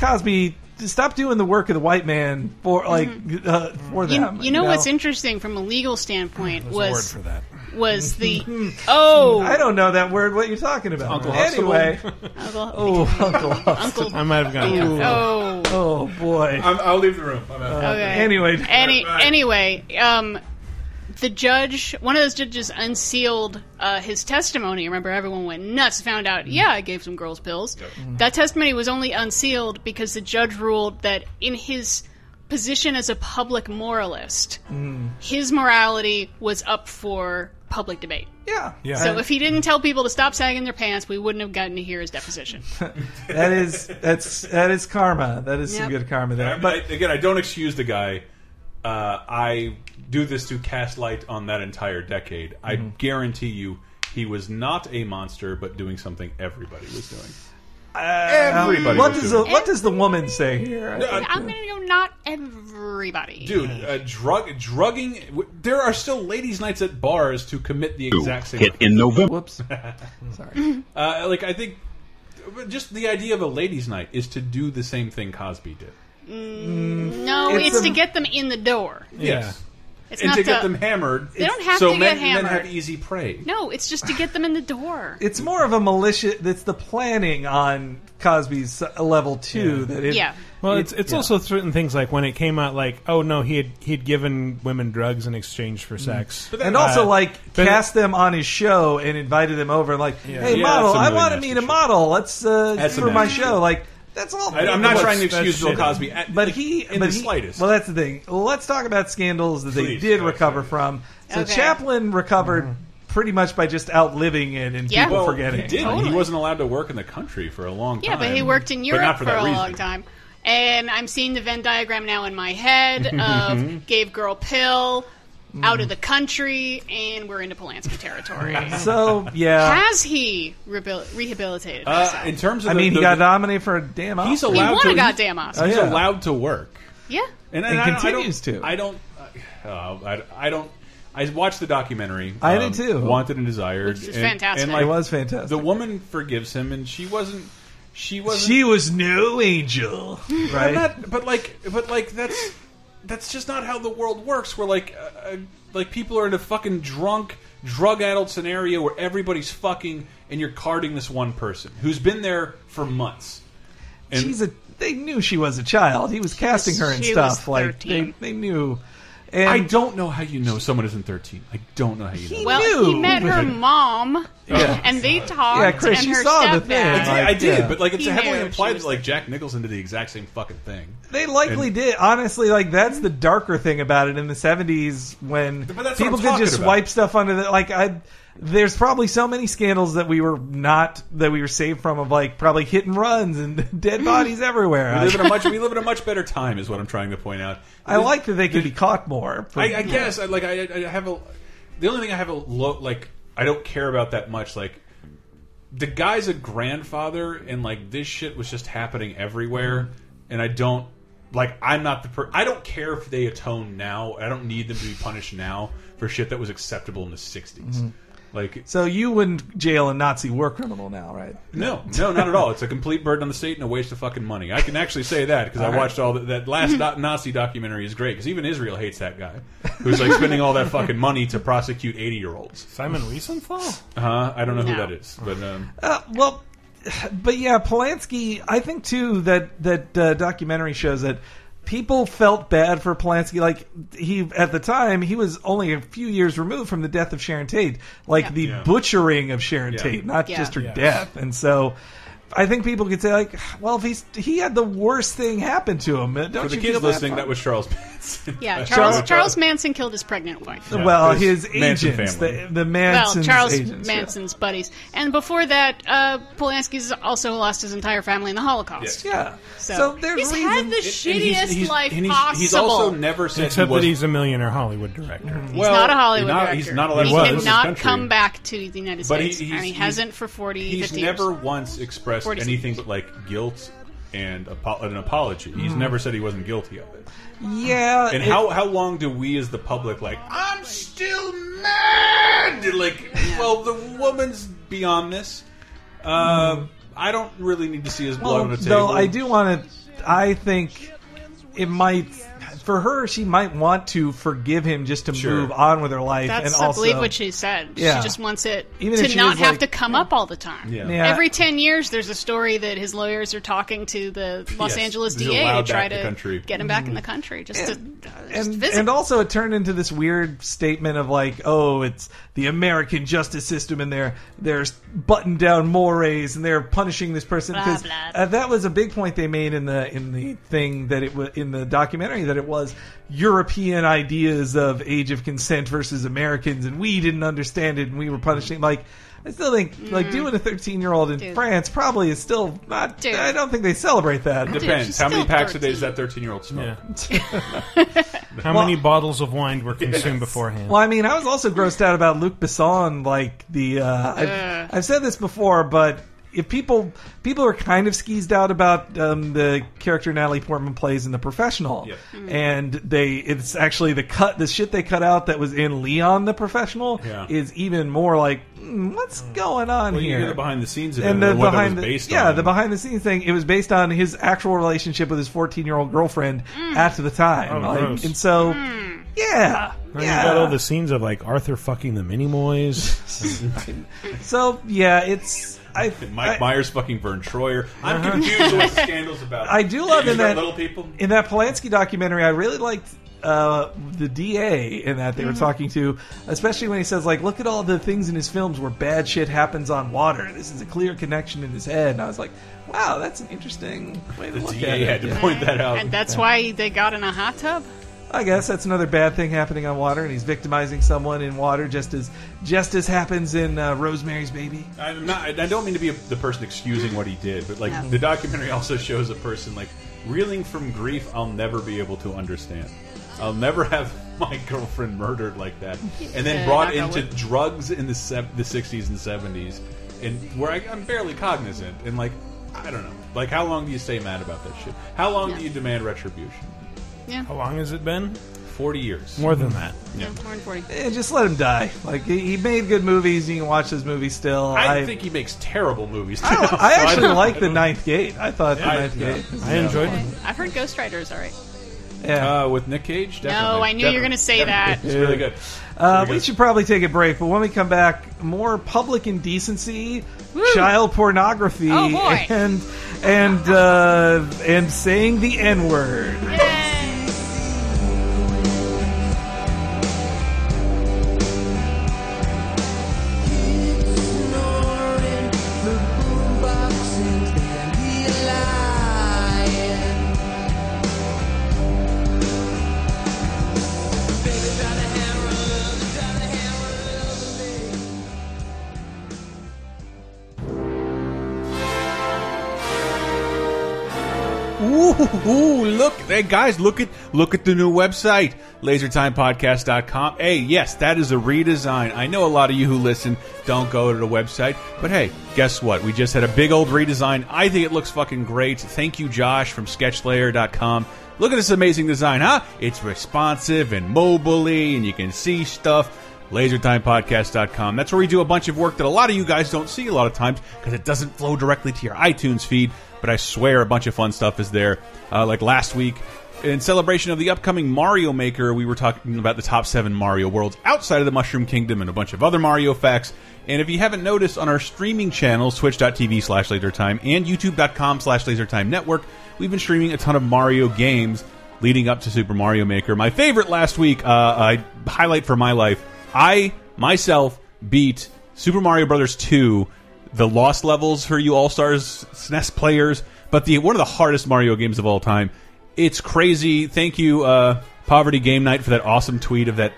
Cosby. Stop doing the work of the white man for like uh, for You, them. you know what's interesting from a legal standpoint There's a word was for that. Was the oh I don't know that word. What you're talking about? Uncle anyway. Uncle Oh, Uncle Hustle. Uncle- I might have gone. Ooh. Oh. Oh boy. I'm, I'll leave the room. I'm out. Uh, Okay. Anyway. Any, anyway, um, the judge, one of those judges, unsealed uh, his testimony. Remember, everyone went nuts. Found out, yeah, I gave some girls pills. That testimony was only unsealed because the judge ruled that in his position as a public moralist, his morality was up for public debate. Yeah. Yeah. So if he didn't tell people to stop sagging their pants, we wouldn't have gotten to hear his deposition. that is that's that is karma. That is some good karma there. But again, I don't excuse the guy. Uh, I do this to cast light on that entire decade. I Mm-hmm. guarantee you, he was not a monster, but doing something everybody was doing. Uh, Everybody What does the, what does the woman say here? I'm going to go not everybody. Dude, uh, drug drugging. w- There are still ladies' nights at bars to commit the exact same. hit in November. Whoops. Sorry. Uh, like I think, just the idea of a ladies' night is to do the same thing Cosby did. No, It's it's, a- to get them in the door. Yes. It's and not to get them hammered. They don't have so to men, get men have easy prey. No, it's just to get them in the door. It's more of a malicious. It's the planning on Cosby's level two. That it, Yeah. Well, it- it's it's yeah. also certain things like when it came out, like oh no, he had he had given women drugs in exchange for sex, and also Uh, like but- cast them on his show and invited them over. Like, Yeah. hey, Yeah, model, that's I really want to nasty mean a model. Let's uh, That's for my nasty show. Like, that's all. I, am not What's- trying to excuse Bill. Cosby, uh, at- but he, in but the he- slightest. Well, that's the thing. Let's talk about scandals that they did yeah, recover from. So Okay. Chaplin recovered mm-hmm. pretty much by just outliving it and Yeah. people well, forgetting. He did. Totally. He wasn't allowed to work in the country for a long time. Yeah, but he worked in Europe for, for, a reason. long time. And I'm seeing the Venn diagram now in my head of mm-hmm. gave girl pill, out of the country, and we're into Polanski territory. So yeah, Has he rehabil- rehabilitated Uh, in terms of, I the- mean, he got nominated for a damn. He's Oscar. he allowed won to. a goddamn Oscar. He's Oh, yeah. allowed. allowed to work, yeah. and, And I continues I to. I don't. Uh, I, I don't. I watched the documentary. I um, did too. Wanted and Desired. Which is and, fantastic. And like, It was fantastic. The woman forgives him, and she wasn't. She wasn't. She was no angel, right? not, but like, but like that's that's just not how the world works. Where like, uh, uh, like people are in a fucking drunk, drug-addled scenario where everybody's fucking, and you're carding this one person who's been there for months. And She's a. They knew she was a child. He was casting her and she was stuff. Like they, they knew. And I don't know how you know someone isn't 13. I don't know how you know. Well, knew. he met her mom, Yeah. and they talked, Yeah, Chris, and you her saw the stepdad. thing. I did, I did yeah. but like it's He heavily knew implied that like Jack Nicholson did the exact same fucking thing. They likely And- did. Honestly, like that's the darker thing about it in the seventies when But that's what people could just about. wipe stuff under the like. I there's probably so many scandals that we were not that we were saved from of like probably hit and runs and dead bodies everywhere. We live in a much we live in a much better time, is what I'm trying to point out. I like that they could be caught more. but- I, I guess I, like I, I have a the only thing I have a low like I don't care about that much like the guy's a grandfather, and like this shit was just happening everywhere, and I don't like. I'm not the per. I don't care if they atone now. I don't need them to be punished now for shit that was acceptable in the '60s. Like So you wouldn't jail a Nazi war criminal now, right? no, no, not at all. It's a complete burden on the state and a waste of fucking money. I can actually say that because I All right. watched all the, that last do- Nazi documentary is great because even Israel hates that guy who's like spending all that fucking money to prosecute eighty year olds. Simon Wiesenthal? Uh huh. I don't know who No. that is, but um, Uh, well, but yeah, Polanski. I think too that that uh, documentary shows that people felt bad for Polanski. Like he at the time, he was only a few years removed from the death of Sharon Tate, like the Yeah. butchering of Sharon Yeah. Tate, not Yeah. just her Yeah. death. And so. I think people could say like, well, if he's he had the worst thing happen to him, don't for the you kids feel listening, for that was Charles Manson. Yeah, Charles Charles Manson killed his pregnant wife. well, his Manson agents, family. the, the Manson's well, Charles agents, yeah. Manson's buddies, and before that, uh, Polanski's also lost his entire family in the Holocaust. Yeah. So, So there's he's reason- had the and shittiest he's- life and he's- possible. he's also never said Except he was that he's a millionaire Hollywood director. He's not a Hollywood not- director. he's not allowed he to leave this cannot come back to the United States, and he hasn't for 40, He's never once expressed 40 anything but like guilt and an apology. He's Mm. never said he wasn't guilty of it. Yeah. And it- how how long do we as the public like I'm still mad? Like, well, the woman's beyond this. Uh, I don't really need to see his blood on the table. Though I do want to, I think it might for her. She might want to forgive him just to Sure. move on with her life, That's, and I also believe, what she said. Yeah. She just wants it Even to not have like- to come up all the time. Yeah. Yeah. Every 10 years, there's a story that his lawyers are talking to the Los Yes. Angeles He's DA to try to get him back in the country. Just to, uh, just and, visit. and also it turned into this weird statement of like, oh, it's the American justice system, and they're they're button down mores, and they're punishing this person because uh, that was a big point they made in the in the thing that it was in the documentary that it was European ideas of age of consent versus Americans, and we didn't understand it, and we were punishing like. I still think like doing a 13 year old in. Dude. France probably is still not. Dude. I don't think they celebrate that. It depends. How many packs a day does that 13 year old smoke? How Well- many bottles of wine were consumed beforehand? Well, I mean, I was also grossed out about Luc Besson. Like the, uh, I've, I've said this before, but if people people are kind of skeezed out about um, the character Natalie Portman plays in The Professional, Yeah. and they it's actually the cut the shit they cut out that was in Leon the Professional Yeah. is even more like mm, what's going on Well, you here? hear the behind the scenes of and it, the and what that behind was the, based yeah on. the behind the scenes thing it was based on his actual relationship with his 14 year old girlfriend at the time Oh, Like, gross. and so yeah Then yeah You got all the scenes of like Arthur fucking the Minimoys. so yeah it's I Mike I- Myers fucking Vern Troyer. I'm Uh-huh. confused what the scandal's about. I do love Is in that that little people. in that Polanski documentary. I really liked uh, the DA in that they were Mhm. talking to, especially when he says like, "Look at all the things in his films where bad shit happens on water. This is a clear connection in his head." And I was like, "Wow, that's an interesting way to The look DA at it." had to Yeah. point that out. and that's why they got in a hot tub. I guess that's another bad thing happening on water, and he's victimizing someone in water, just as just as happens in uh, Rosemary's Baby. I'm not. I don't mean to be a, the person excusing what he did, but like No. the documentary also shows a person like reeling from grief. I'll never be able to understand. I'll never have my girlfriend murdered like that, and then Yeah, brought into wood. drugs in the the 60s and 70s, and where I, I'm barely cognizant. And like, I don't know. Like, how long do you stay mad about that shit? How long do you demand retribution? Yeah. How long has it been? Forty years. More than that. Yeah, more than 40. Eh, just let him die. Like he he made good movies. You can watch those movies still. I, think he makes terrible movies. I, now, I actually like the Ninth Gate. I thought the Yeah, Ninth yeah. Gate. I enjoyed Okay. I've heard Ghost Rider is all right. Yeah. Uh, with Nick Cage. No, I knew you were going to say that. It's really good. Uh, we should probably take a break, but when we come back, more public indecency, child pornography, Oh, boy. and and uh, and saying the N word. Ooh, look, hey guys, look at look at the new website, lasertimepodcast.com. Hey, yes, that is a redesign. I know a lot of you who listen don't go to the website, but hey, guess what? We just had a big old redesign. I think it looks fucking great. Thank you, Josh from sketchlayer.com. Look at this amazing design, huh? It's responsive and mobily, and you can see stuff lasertimepodcast.com. That's where we do a bunch of work that a lot of you guys don't see a lot of times because it doesn't flow directly to your iTunes feed. But I swear a bunch of fun stuff is there. Uh, like last week, in celebration of the upcoming Mario Maker, we were talking about the top seven Mario worlds outside of the Mushroom Kingdom and a bunch of other Mario facts. And if you haven't noticed, on our streaming channels, twitch.tv slash lasertime and youtube.com slash lasertime network, we've been streaming a ton of Mario games leading up to Super Mario Maker. My favorite last week, uh, I highlight for my life, I myself beat Super Mario Brothers 2, the lost levels for you All Stars SNES players, but the one of the hardest Mario games of all time. It's crazy. Thank you, uh, Poverty Game Night, for that awesome tweet of that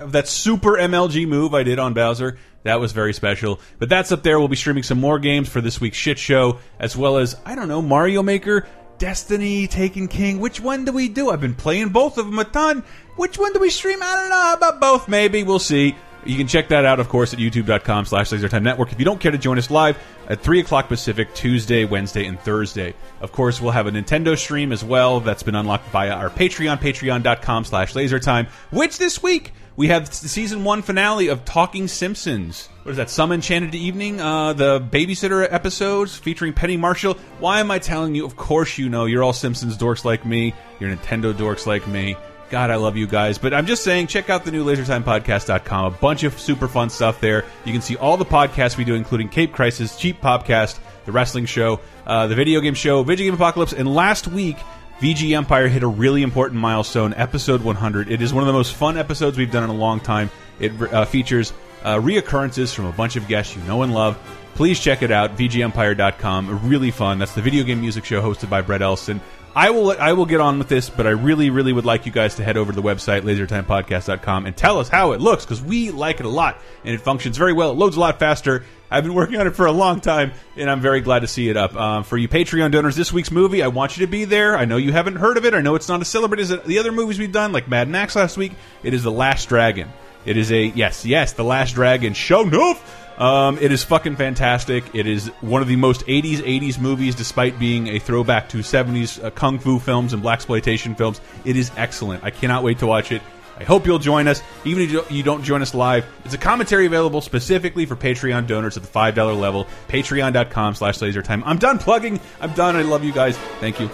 of that super MLG move I did on Bowser. That was very special. But that's up there. We'll be streaming some more games for this week's shit show, as well as I don't know Mario Maker. Destiny, Taken King. Which one do we do? I've been playing both of them a ton. Which one do we stream? I don't know. How about both? Maybe. We'll see. You can check that out, of course, at youtube.com slash lasertime network. If you don't care to join us live at 3 o'clock Pacific, Tuesday, Wednesday, and Thursday. Of course, we'll have a Nintendo stream as well that's been unlocked via our Patreon, patreon.com slash lasertime, which this week we have the season one finale of Talking Simpsons. What is that? Some Enchanted Evening, uh, the babysitter episodes featuring Penny Marshall. Why am I telling you? Of course you know. You're all Simpsons dorks like me. You're Nintendo dorks like me. God, I love you guys. But I'm just saying, check out the new LaserTimePodcast.com. A bunch of super fun stuff there. You can see all the podcasts we do, including Cape Crisis, Cheap Popcast, the wrestling show, uh, the video game show, Video Game Apocalypse, and last week, VG Empire hit a really important milestone, episode 100. It is one of the most fun episodes we've done in a long time. It uh, features uh, reoccurrences from a bunch of guests you know and love. Please check it out, VGEmpire.com. Really fun. That's the video game music show hosted by Brett Elston. I will I will get on with this, but I really really would like you guys to head over to the website lasertimepodcast.com and tell us how it looks because we like it a lot and it functions very well. It loads a lot faster. I've been working on it for a long time and I'm very glad to see it up. Um, for you Patreon donors, this week's movie, I want you to be there. I know you haven't heard of it. I know it's not as celebrated as the other movies we've done, like Mad Max last week. It is The Last Dragon. It is a yes, yes, The Last Dragon. Sho'nuff. Um, it is fucking fantastic. It is one of the most 80s 80s movies, despite being a throwback to 70s uh, kung fu films and black exploitation films. It is excellent. I cannot wait to watch it. I hope you'll join us, even if you don't join us live. It's a commentary available specifically for Patreon donors at the five dollar level. Patreon.com/slash LaserTime. I'm done plugging. I'm done. I love you guys. Thank you.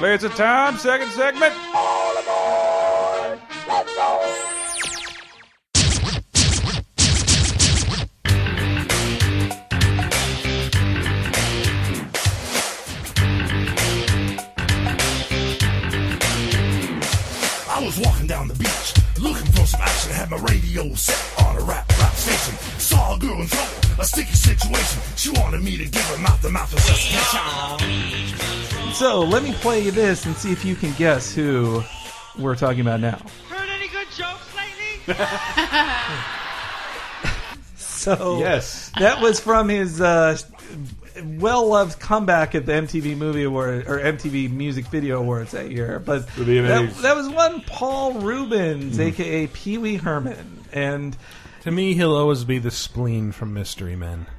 Laser Time, second segment. I was walking down the beach, looking for some action. Had my radio set on a rap rap station. Saw a girl in trouble, a sticky situation. She wanted me to give her mouth to mouth assassination. So let me play you this and see if you can guess who we're talking about now. Heard any good jokes lately? So Yes. that was from his uh, well-loved comeback at the MTV Movie Award or MTV Music Video Awards that year. But that, that was one Paul Reubens, aka Pee Wee Herman, and To me, he'll always be the spleen from Mystery Men.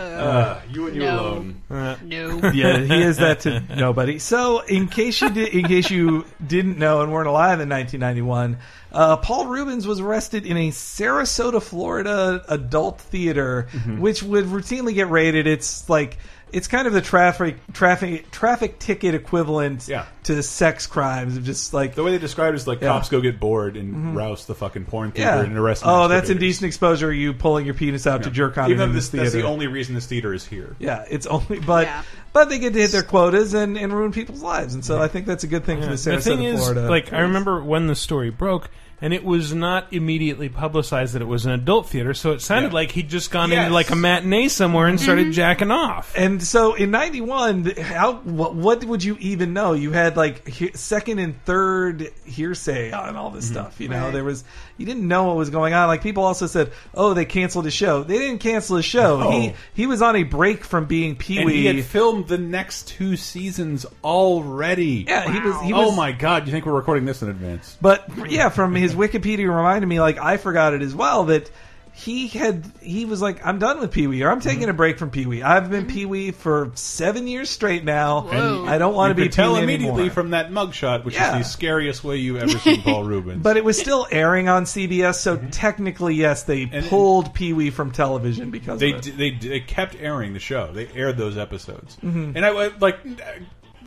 Uh, you and you No. alone. No. yeah, he is that to nobody. So, in case you did, in case you didn't know and weren't alive in 1991, uh, Paul Reubens was arrested in a Sarasota, Florida adult theater, Mm-hmm. which would routinely get raided. It's like it's kind of the traffic traffic traffic ticket equivalent Yeah. to sex crimes of just like The way they describe it is like Yeah. cops go get bored and mm-hmm. rouse the fucking porn theater yeah. and arrest them. Oh, that's indecent exposure. You pulling your penis out to jerk on Even in though this this, that's the only reason this theater is here. Yeah, it's only but Yeah. but they get to hit their quotas and, and ruin people's lives, and so I think that's a good thing for the the Sarasota, thing is, Florida. like, I remember when the story broke, and it was not immediately publicized that it was an adult theater. So it sounded like he'd just gone Yes. into like a matinee somewhere and started mm-hmm. jacking off. And so in '91, how what, what would you even know? You had like he, second and third hearsay on all this mm-hmm. stuff. You know, Right. there was you didn't know what was going on. Like people also said, "Oh, they canceled his show." They didn't cancel his show. No. He he was on a break from being Pee And he had filmed the next two seasons already. Yeah, he was- he oh my god! You think we're recording this in advance? But yeah, from his Wikipedia reminded me, like I forgot it as well that he had he was like, I'm done with Pee Wee, or I'm taking mm-hmm. a break from Pee Wee. I've been mm-hmm. Pee Wee for seven years straight now. And I don't want to be tell Pee Wee immediately anymore. from that mugshot, which Yeah. is the scariest way you've ever seen Paul Reubens. But it was still airing on CBS, so Mm-hmm. technically, yes, they pulled Pee Wee from television because they of it. d- they d- they kept airing the show. They aired those episodes, mm-hmm. and I wa- like.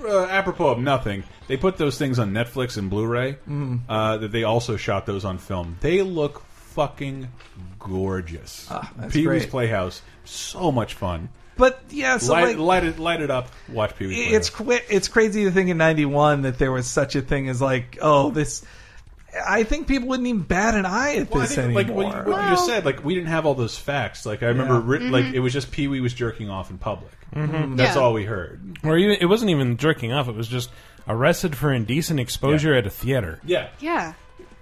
Uh, apropos of nothing, they put those things on Netflix and Blu-ray. Mhm. Uh, that they also shot those on film. They look fucking gorgeous. Ah, Pee Wee's great. Playhouse, so much fun. But yeah, so light, like, light it, light it up. Watch Pee Wee's Playhouse. it's qu- it's crazy to think in '91 that there was such a thing as like, oh, this. I think people wouldn't even bat an eye at Well, I this think, like what you, what you just said, like we didn't have all those facts. Like I remember, Yeah. writ- like Mhm. it was just Pee Wee was jerking off in public. Mhm. That's Yeah. all we heard. Or even it wasn't even jerking off; it was just arrested for indecent exposure at a theater. Yeah, Yeah.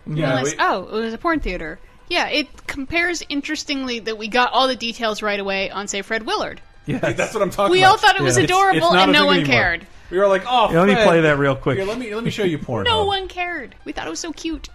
Yeah, Unless- we- oh, it was a porn theater. Yeah, it compares interestingly that we got all the details right away on, say, Fred Willard. Yeah, that's what I'm talking We about. We all thought it was It's- adorable it's not and no one anymore. cared. We were like, oh, Yeah, let me Fred. play that real quick. Here, let me let me show you porn. No one cared. We thought it was so cute.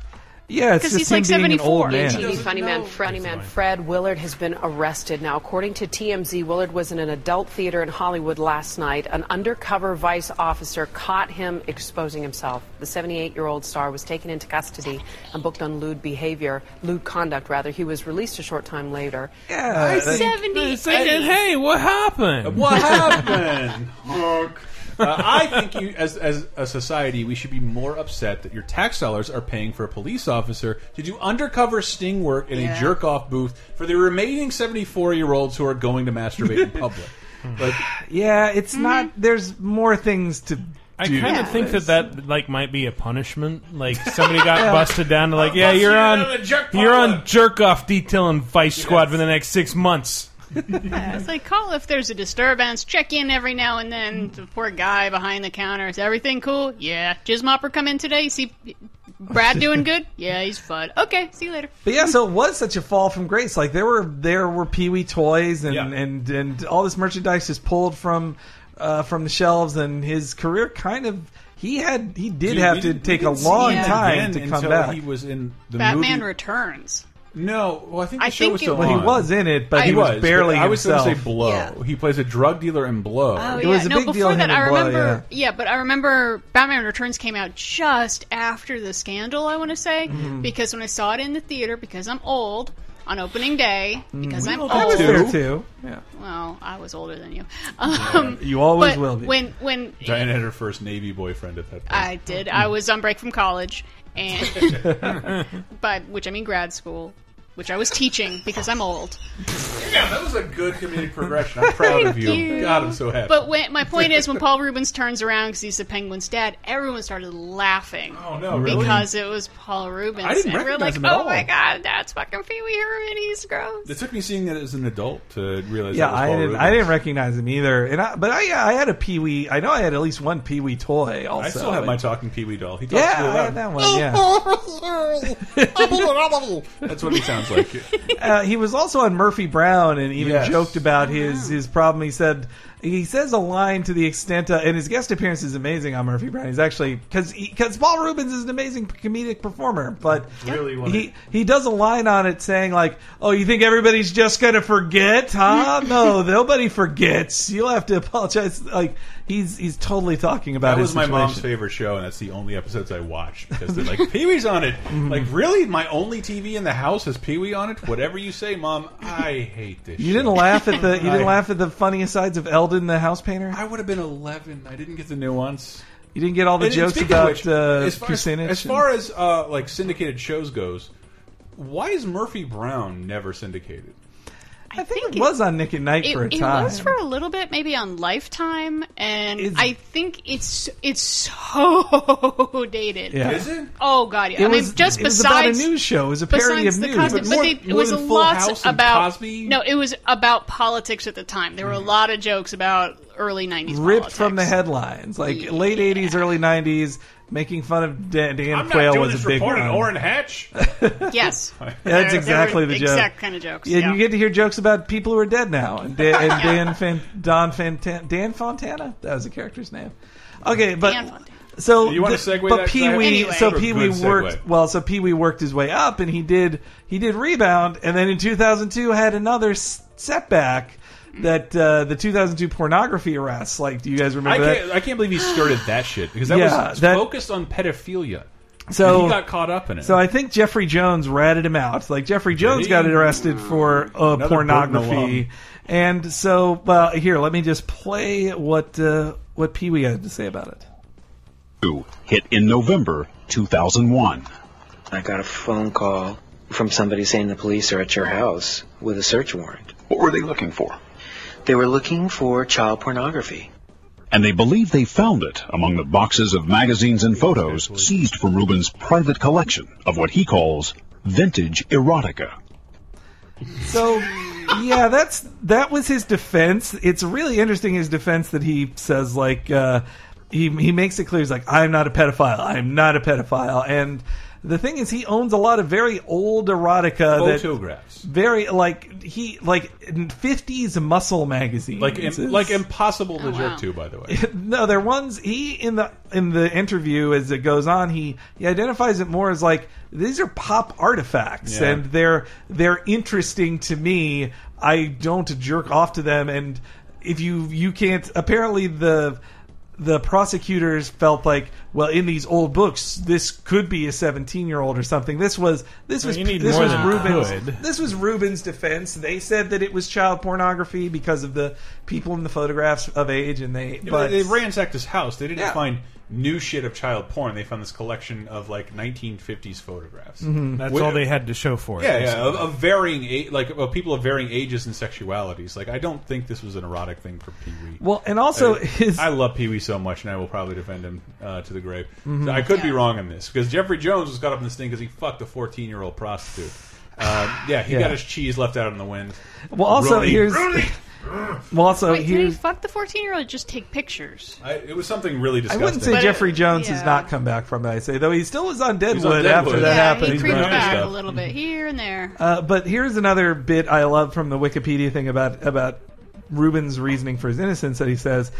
Yeah, it's because just he's him like being an 74. old man. TV funny man, funny man Fred Willard has been arrested. Now, according to TMZ, Willard was in an adult theater in Hollywood last night. An undercover Vice officer caught him exposing himself. The 78-year-old star was taken into custody and booked on lewd behavior, lewd conduct rather. He was released a short time later. Yeah, I Seventy. Saying, hey, what happened? What happened? Honk. Uh, I think you, as as a society, we should be more upset that your tax dollars are paying for a police officer to do undercover sting work in Yeah. a jerk off booth for the remaining seventy four year olds who are going to masturbate in public. Like, Yeah, it's not. There's more things to. I do. kind of think that that like might be a punishment. Like somebody got Yeah. busted down to like, yeah, you're on, jerk you're parlor." on jerk off detail and Vice Squad for the next six months. Yeah, it's like call if there's a disturbance. Check in every now and then. The poor guy behind the counter. Is everything cool? Yeah. Jizzmopper come in today. See Brad doing good? Yeah, he's fun. Okay, see you later. But yeah, so it was such a fall from grace. Like there were there were Pee Wee toys and, and and all this merchandise just pulled from uh, from the shelves, and his career kind of he had he did Dude, have to didn't- take a long time to come back. He was in the Batman movie. Returns. No, well, I think the I show think was it still was- Well, he on. was in it, but he was barely I was going to say. Blow. Yeah. He plays a drug dealer in Blow. Oh It yeah, was a no. big before deal, that, him I and Blood, remember. yeah. but I remember Batman Returns came out just after the scandal. I want to say Mhm. because when I saw it in the theater, because I'm old, on opening day, because I'm I old. was there too. Yeah. Well, I was older than you. Um, You always but will be. When when Diana had her first Navy boyfriend at that point. I did, I was on break from college, and by which I mean grad school, which I was teaching because I'm old. Yeah, that was a good comedic progression. I'm proud of you. You. God, I'm so happy. But when, my point is, when Paul Reubens turns around because he's the Penguin's dad, everyone started laughing. Oh no, really? Because it was Paul Reubens. I didn't and we're recognize like, him at oh all." my god, that's fucking Pee Wee Herman. He's gross. It took me seeing it as an adult to realize. Yeah, that was I Paul didn't. Reubens. I didn't recognize him either. And I, but I, yeah, I had a Pee Wee. I know I had at least one Pee Wee toy. Also, I still have my talking Pee Wee doll. He talks Yeah, real I loud. had that one. Yeah. That's what he sounds like. uh, he was also on Murphy Brown and even Yes. joked about his his problem. He said he says a line to the extent, uh, and his guest appearance is amazing on Murphy Brown. He's actually because because Paul Reubens is an amazing comedic performer, but Really he he does a line on it saying like, "Oh, you think everybody's just gonna forget, huh? no, nobody forgets. You'll have to apologize." Like he's he's totally talking about That was my mom's favorite show, and that's the only episodes I watched because they're like Pee Wee's on it. Mm-hmm. Like, really? My only TV in the house has Pee Wee on it. Whatever you say, mom. I hate this. You show. didn't laugh at the you didn't I- laugh at the funniest sides of Eldin the house painter. I would have been eleven. I didn't get the nuance. You didn't get all the And- jokes about which, uh, as far as, Kucinich as and- far as uh, like syndicated shows goes, why is Murphy Brown never syndicated? I think it was on Nick at Night It, for a time. it was for a little bit, maybe on Lifetime, and I think it's it's so dated. Yeah. Is it? Oh god, yeah. It I mean, just it was about a news show. It was a parody besides of the news. Cosby- But but more- they, it was than a lot about Cosby? no, it was about politics at the time. There were a mm. lot of jokes about early '90s ripped politics. from the headlines, like late '80s, early '90s, making fun of Dan, Dan I'm Quayle not doing was this a big report one. on Orrin Hatch. yes, Yeah, There- that's there exactly were the joke. exact kind of jokes. And yeah. you get to hear jokes about people who are dead now. And Dan, and Dan Fan, Don Fantana, Dan Fontana, that was the character's name. Okay, but Dan Fontana. so You wanna the- segue but that? 'Cause I Pee have- Wee, Anyway. so Good Pee Wee segue. worked well. So Pee Wee worked his way up, and he did he did rebound, and then in 2002 had another s- setback. That uh, the 2002 pornography arrests. Like, do you guys I remember that? can't, I can't believe he started that shit because that Yeah, was that- focused on pedophilia. So And he got caught up in it. So I think Jeffrey Jones ratted him out. Like Jeffrey Jones got arrested for uh, pornography, and so well, here let me just play what uh, what Pee Wee had to say about it. Hit in November 2001. I got a phone call from somebody saying the police are at your house with a search warrant. What were they looking for? They were looking for child pornography. And they believe they found it among the boxes of magazines and photos seized from Reubens' private collection of what he calls vintage erotica. So yeah, that's that was his defense. It's really interesting his defense that he says like uh, he he makes it clear he's like I'm not a pedophile. I'm not a pedophile. And the thing is, he owns a lot of very old erotica that Photographs. very like he like fifties muscle magazines, Like, im- like impossible Oh, to joke to, by the way. no, they're ones he in the in the interview as it goes on. He he identifies it more as like these are pop artifacts, Yeah. and they're they're interesting to me. I don't jerk off to them, and if you you can't apparently the the prosecutors felt like well in these old books this could be a 17 year old or something this was this was need this was than Reubens' could. this was Reubens' defense they said that it was child pornography because of the people in the photographs of age and they but they ransacked his house. They didn't Yeah. find new shit of child porn. They found this collection of like 1950s photographs. Mm-hmm. That's Wh- all they had to show for it. Yeah, yeah, of, of varying a- like of people of varying ages and sexualities. Like I don't think this was an erotic thing for Pee Wee. Well, and also I, his- I love Pee Wee so much, and I will probably defend him uh, to the grave. Mhm. So I could be wrong on this because Jeffrey Jones was caught up in this thing because he fucked a 14 year old prostitute. Uh, yeah, he Yeah. got his cheese left out in the wind. well also Rudy. here's well also Wait, did he here's fuck the 14 year old? Just take pictures. I, it was something really disgusting. I disgusting. wouldn't say But it- Jeffrey Jones has yeah. not come back from it. I say though he still was on Deadwood, on after Deadwood. that yeah, happened. he creeped doing back stuff. a little bit here and there. Uh, but here's another bit I love from the Wikipedia thing about about Reubens' reasoning for his innocence that he says.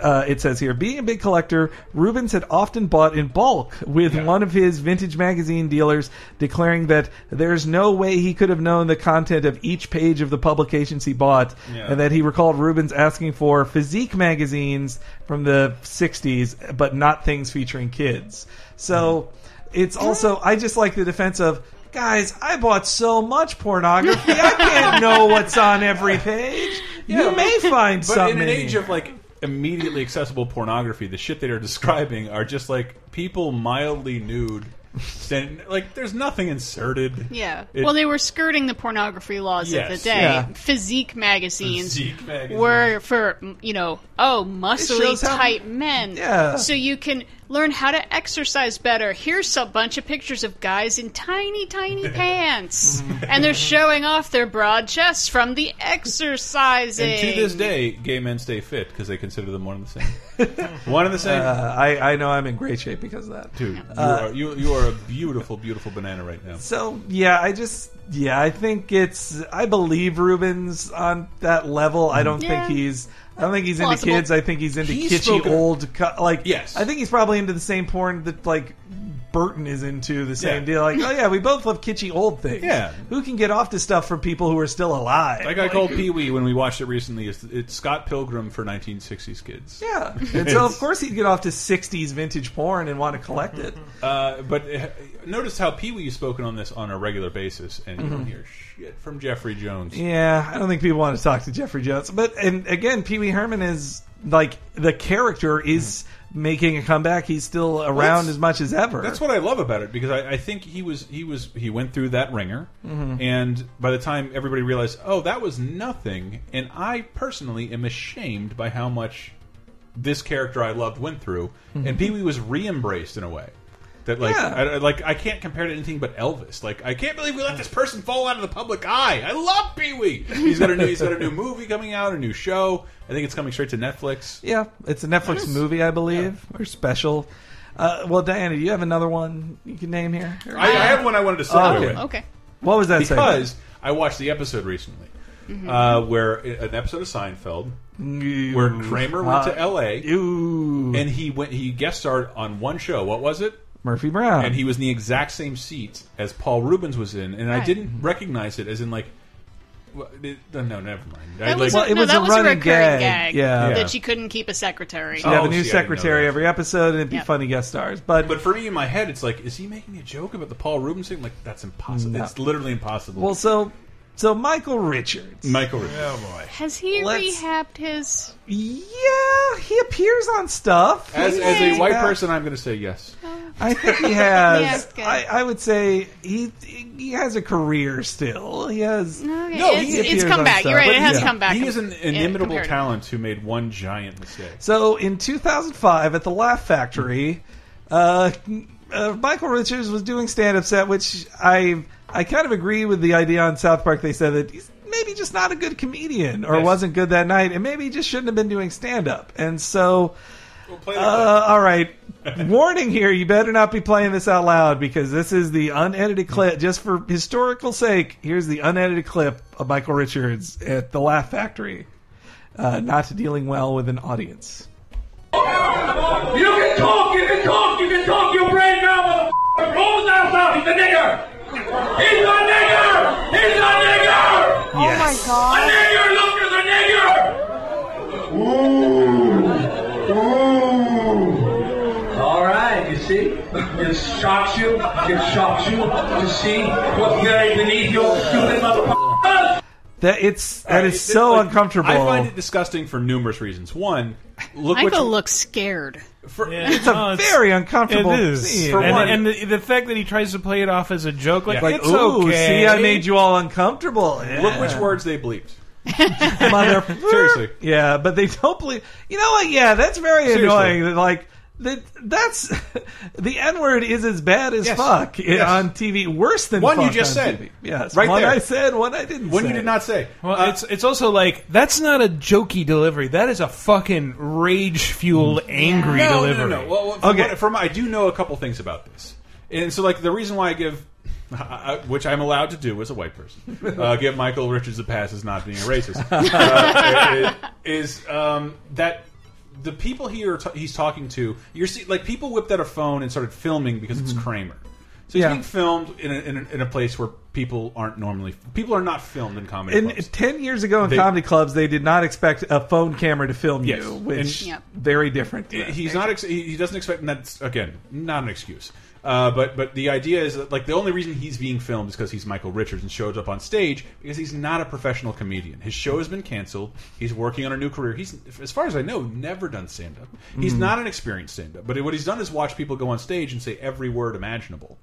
Uh, it says here, being a big collector, Reubens had often bought in bulk, with one of his vintage magazine dealers declaring that there's no way he could have known the content of each page of the publications he bought, Yeah. and that he recalled Reubens asking for physique magazines from the 60s, but not things featuring kids. So it's also, I just like the defense of, guys, I bought so much pornography, I can't know what's on every page. you may find but something. in an age of like immediately accessible pornography, the shit they are describing are just like people mildly nude. Stand, like there's nothing inserted. Yeah. It- well, they were skirting the pornography laws of the day. Yeah. Physique magazines Physique magazines. were for you know, oh, muscly, type how- men. Yeah. So you can learn how to exercise better. Here's a bunch of pictures of guys in tiny, tiny pants, and they're showing off their broad chests from the exercising. And to this day, gay men stay fit because they consider them one and the same. one and the same. Uh, I, I know I'm in great shape because of that. Dude, you, Uh, are, you, you are a beautiful, beautiful banana right now. So yeah, I just yeah, I think it's I believe Reubens on that level. I don't Yeah. think he's I don't think he's into kids. I think he's into He's kitschy spoken- old like Yes. I think he's probably into the same porn that like Burton is into the same Yeah. deal. Like oh yeah, we both love kitschy old things. Yeah. who can get off to stuff from people who are still alive? Like I called Pee Wee when we watched it recently. It's, it's Scott Pilgrim for 1960s kids. yeah, and so of course he'd get off to '60s vintage porn and want to collect it. Uh, but uh, notice how Pee Wee has spoken on this on a regular basis, and you don't hear shit from Jeffrey Jones. Yeah, I don't think people want to talk to Jeffrey Jones. But and again, Pee Wee Herman is like the character is making a comeback. He's still around that's- as much as ever. That's what I love about it because I, I think he was he was he went through that ringer, Mhm. and by the time everybody realized, oh, that was nothing, and I personally am ashamed by how much this character I loved went through, Mhm. and Pee Wee was re-embraced in a way. That like, Yeah. I, I- like I can't compare it to anything but Elvis. Like I can't believe we let this person fall out of the public eye. I love Pee Wee. He's got a new he's got a new movie coming out, a new show. I think it's coming straight to Netflix. Yeah, it's a Netflix movie, I believe, or special. Uh, well, Diana, do you have another one you can name here? I, I have one I wanted to say. Oh, okay. Okay. What was that? Because segment? I watched the episode recently, Mhm. uh, where an episode of Seinfeld, where Kramer went to Uh, L.A. and he went he guest starred on one show. What was it? Murphy Brown. And he was in the exact same seat as Paul Reubens was in, and I didn't mm-hmm. recognize it as in like. well, it- No, never mind. I, That was, like, a, no, that was a recurring gag, yeah. that she couldn't keep a secretary. She'd have Oh, a new see, I didn't know secretary every episode, and it'd be Yep. funny guest stars. But but for me in my head, it's like, is he making a joke about the Paul Reubens thing? Like that's impossible. No. It's literally impossible. well, so so Michael Richards. Michael. Richards. Oh boy. Has he Let's- rehabbed his? Yeah, he appears on stuff. As, as a white back. person, I'm going to say yes. I think he has. Yeah, good. I, I would say he he has a career still. He has. No, No, it's, he it's come on back. stuff. You're right. But It has yeah. come back. He is an in- inimitable compared to- talent who made one giant mistake. So in 2005 at the Laugh Factory, uh, uh, Michael Richards was doing stand-up set, which I I kind of agree with the idea on South Park. They said that he's maybe just not a good comedian or Yes. wasn't good that night, and maybe he just shouldn't have been doing stand-up. And so, play the uh, all right, warning here: you better not be playing this out loud because this is the unedited clip. Just for historical sake, here's the unedited clip of Michael Richards at the Laugh Factory, uh, not dealing well with an audience. You can talk, you can talk, you can talk your brain now, motherfucker. Roll down south, he's a nigger. He's a nigger! He's a nigger! Oh my god. A nigger, look, there's a nigger! Ooh. Ooh. All right, you see? It shocks you, it shocks you to see what's buried beneath your stupid motherfucker. That it's that All is right, so like, uncomfortable. I find it disgusting for numerous reasons. One, look Michael which, looks scared. For, it's a it's- very uncomfortable It is, scene. For and, one- and the, the fact that he tries to play it off as a joke, like, like, it's ooh, okay. see, I made you all uncomfortable. Yeah. look which words they bleeped. mother. Seriously. yeah, but they don't believe. You know what? Yeah, that's very Seriously. annoying. Like that. That's the N word is as bad as Yes. fuck Yes. on TV. Worse than One you just on said. TV. Yes, Right one there. I said, one I didn't. One say. you did not say. Well, Uh, it's it's also like that's not a jokey delivery. That is a fucking rage fueled angry no, delivery. No, no, no. Well, well, from Okay. what- from I do know a couple things about this, and so like the reason why I give, I- which I'm allowed to do as a white person, uh, give Michael Richards a pass as not being a racist, uh, is um, that the people he are t he's talking to, you're see, like people whipped out a phone and started filming because it's mm-hmm. Kramer. So he's Yeah. being filmed in a, in, a, in a place where people aren't normally. People are not filmed in comedy In, clubs. ten years ago in They- comedy clubs, they did not expect a phone camera to film Yes. you, which And- Yep. very different. to he's not. Ex he he doesn't expect. And that's again not an excuse. Uh, but but the idea is that like the only reason he's being filmed is because he's Michael Richards and shows up on stage because he's not a professional comedian. His show has been canceled. He's working on a new career. He's as far as I know never done stand up. He's Mhm. not an experienced stand up. But what he's done is watch people go on stage and say every word imaginable.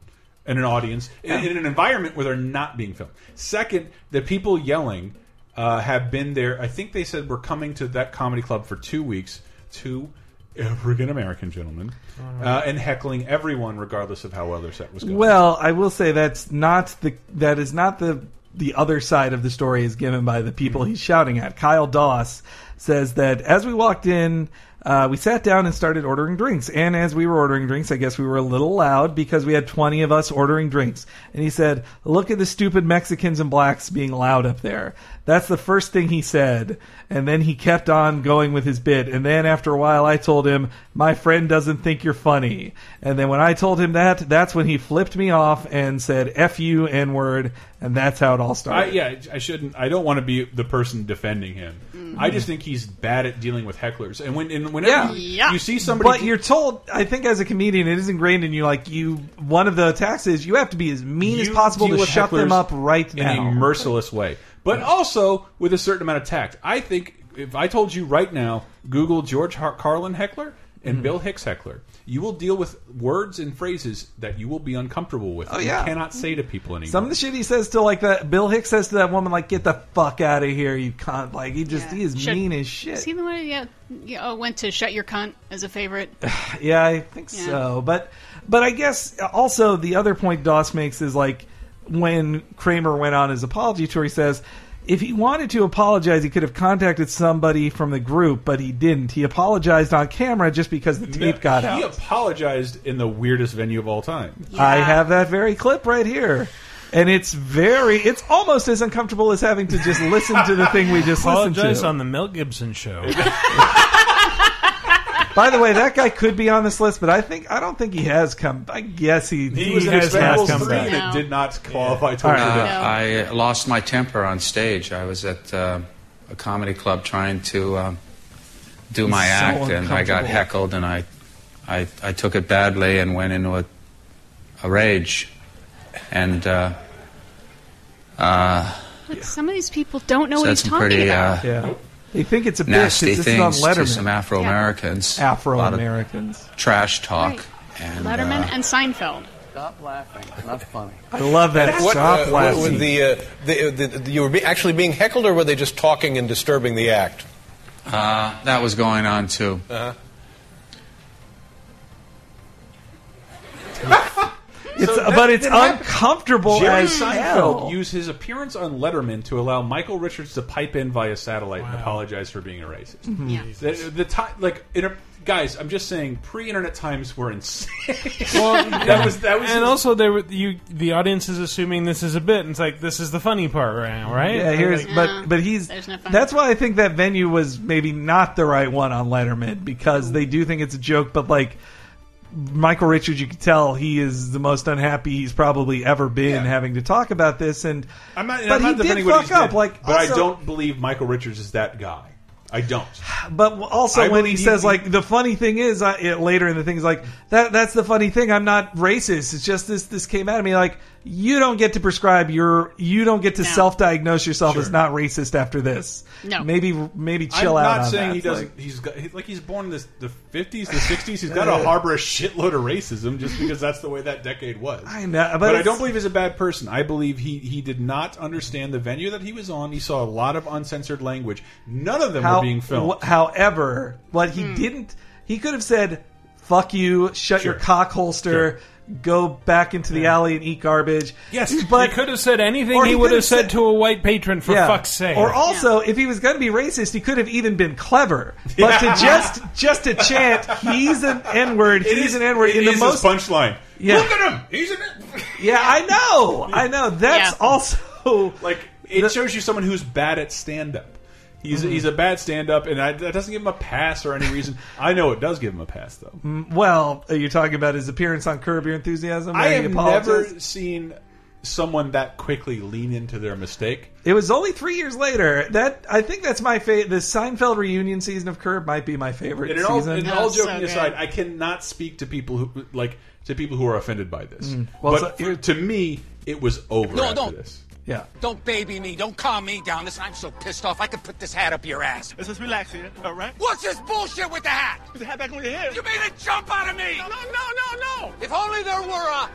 In an audience, in, in an environment where they're not being filmed. Second, the people yelling uh, have been there. I think they said we're coming to that comedy club for two weeks. Two African American gentleman uh, and heckling everyone regardless of how well their set was going. Well, I will say that's not the that is not the the other side of the story is given by the people he's shouting at. Kyle Doss says that as we walked in, uh, we sat down and started ordering drinks. And as we were ordering drinks, I guess we were a little loud because we had 20 of us ordering drinks. And he said, Look at the stupid Mexicans and blacks being loud up there. That's the first thing he said. And then he kept on going with his bit. And then after a while, I told him, My friend doesn't think you're funny. And then when I told him that, that's when he flipped me off and said, F you, N word. And that's how it all I, started. yeah, I shouldn't. I don't want to be the person defending him. I just think he's bad at dealing with hecklers. And when and whenever you, you see somebody, But you're told, I think as a comedian, it is ingrained in you. Like you, one of the attacks is you have to be as mean as possible to shut them up right in now. a merciless way, but also with a certain amount of tact. I think if I told you right now, Google George Har Carlin heckler and Mhm. Bill Hicks heckler, you will deal with words and phrases that you will be uncomfortable with. Oh, and yeah. you cannot say to people anymore. Some of the shit he says to like that Bill Hicks says to that woman like get the fuck out of here you cunt like he just he is Shut- mean as shit. Is he the one? Yeah, yeah. Oh, went to shut your cunt as a favorite. Yeah, I think Yeah. so. But but I guess also the other point Doss makes is like when Kramer went on his apology tour, he says if he wanted to apologize, he could have contacted somebody from the group, but he didn't. He apologized on camera just because the tape got he out. He apologized in the weirdest venue of all time. I have that very clip right here. And it's very, it's almost as uncomfortable as having to just listen to the thing we just listened Apologize to. on the Mel Gibson show. By the way, that guy could be on this list, but I think I don't think he has come. I guess he He was in has, has come 3 back. that did not qualify All towards right. Uh, death. I lost my temper on stage. I was at uh, a comedy club trying to um, do my So act, and I got heckled, and I, I, I took it badly and went into a, a rage, and uh, uh, Look, some of these people don't know what he's talking pretty about. uh, Yeah. They think it's a bit. nasty This is on things Letterman. to some Afro Americans. Afro-Americans. Trash talk. Right. And, Letterman uh, and Seinfeld. Stop laughing. Not funny. I love that. What, Stop uh, laughing. with the, uh, the, the, the- you were be, actually being heckled, or were they just talking and disturbing the act? uh, that was going on too. Uh-huh. It's, So that- but it's uncomfortable Jerry as Seinfeld hell. used his appearance on Letterman to allow Michael Richards to pipe in via satellite and apologize for being a racist. Mhm. Yeah. The, the time, like, inter- guys, I'm just saying, pre-internet times were insane. Well, that was that was and his- also they were you. The audience is assuming this is a bit, and it's like this is the funny part right now, right? Yeah, here's Like- but but he's There's no fun. that's why I think that venue was maybe not the right one on Letterman because they do think it's a joke, but like Michael Richards, you can tell he is the most unhappy he's probably ever been having to talk about this, and I'm not, but I'm not he did fuck up. did, Like, but I don't believe Michael Richards is that guy. I don't. But also, I when he says he- like the funny thing is uh, it, later in the thing is like that that's the funny thing. I'm not racist. It's just this this came out of me like you don't get to prescribe your you don't get to self diagnose yourself as not racist after this. No. maybe maybe chill I'm out. not on saying that. he doesn't. like- he's got he- like he's born in this, the 50s, the 60s. He's got to harbor a shitload of racism just because that's the way that decade was. I know, but but, I don't believe he's a bad person. I believe he he did not understand the venue that he was on. He saw a lot of uncensored language. None of them How- were being filmed. wh- however, what he hmm. didn't, he could have said, "Fuck you, shut your cock holster." Go back into the alley and eat garbage. Yes, but he could have said anything or he, he would have said to a white patron. For Yeah. fuck's sake! Or also, if he was going to be racist, he could have even been clever. But to just just to chant, he's an N word. He's is- an N word it in the is most punchline. Yeah. Look at him. He's an. Yeah, I know. I know. That's Yeah. also like it shows you someone who's bad at stand up. He's Mhm. he's a bad stand up, and I, that doesn't give him a pass or any reason. I know it does give him a pass though. Mm, well. You're talking about his appearance on Curb Your Enthusiasm. I have apologized? never seen someone that quickly lean into their mistake. It was only three years later. That I think that's my favorite. The Seinfeld reunion season of Curb might be my favorite And in all, season. and all joking aside, I cannot speak to people who like to people who are offended by this. Mm. Well, but so- for- to me, it was over No, after don't. this. Yeah. Don't baby me. Don't calm me down. Listen, I'm so pissed off. I could put this hat up your ass. Let's just relax here, all right? What's this bullshit with the hat? Put the hat back on your head. You made it jump out of me. No, no, no, no, no. If only there were a, a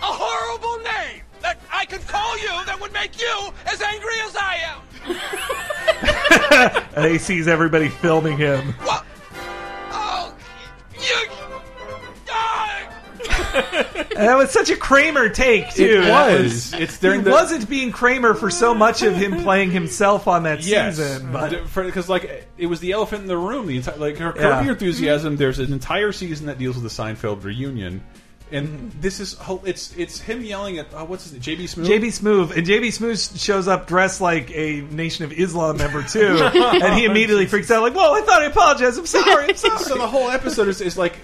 horrible name that I could call you that would make you as angry as I am. And he sees everybody filming him. What? Oh, you. And that was such a Kramer take too. It was. It's during he the- wasn't being Kramer for so much of him playing himself on that Yes, season, but because like it was the elephant in the room. The entire like her Yeah. Curb Your Enthusiasm. There's an entire season that deals with the Seinfeld reunion, and mm-hmm. this is it's it's him yelling at oh, what's his name? JB Smoove. JB Smoove and JB Smoove shows up dressed like a Nation of Islam member too, and he immediately freaks out like, "Whoa! I thought I apologized. I'm sorry. I'm sorry." so the whole episode is, is like.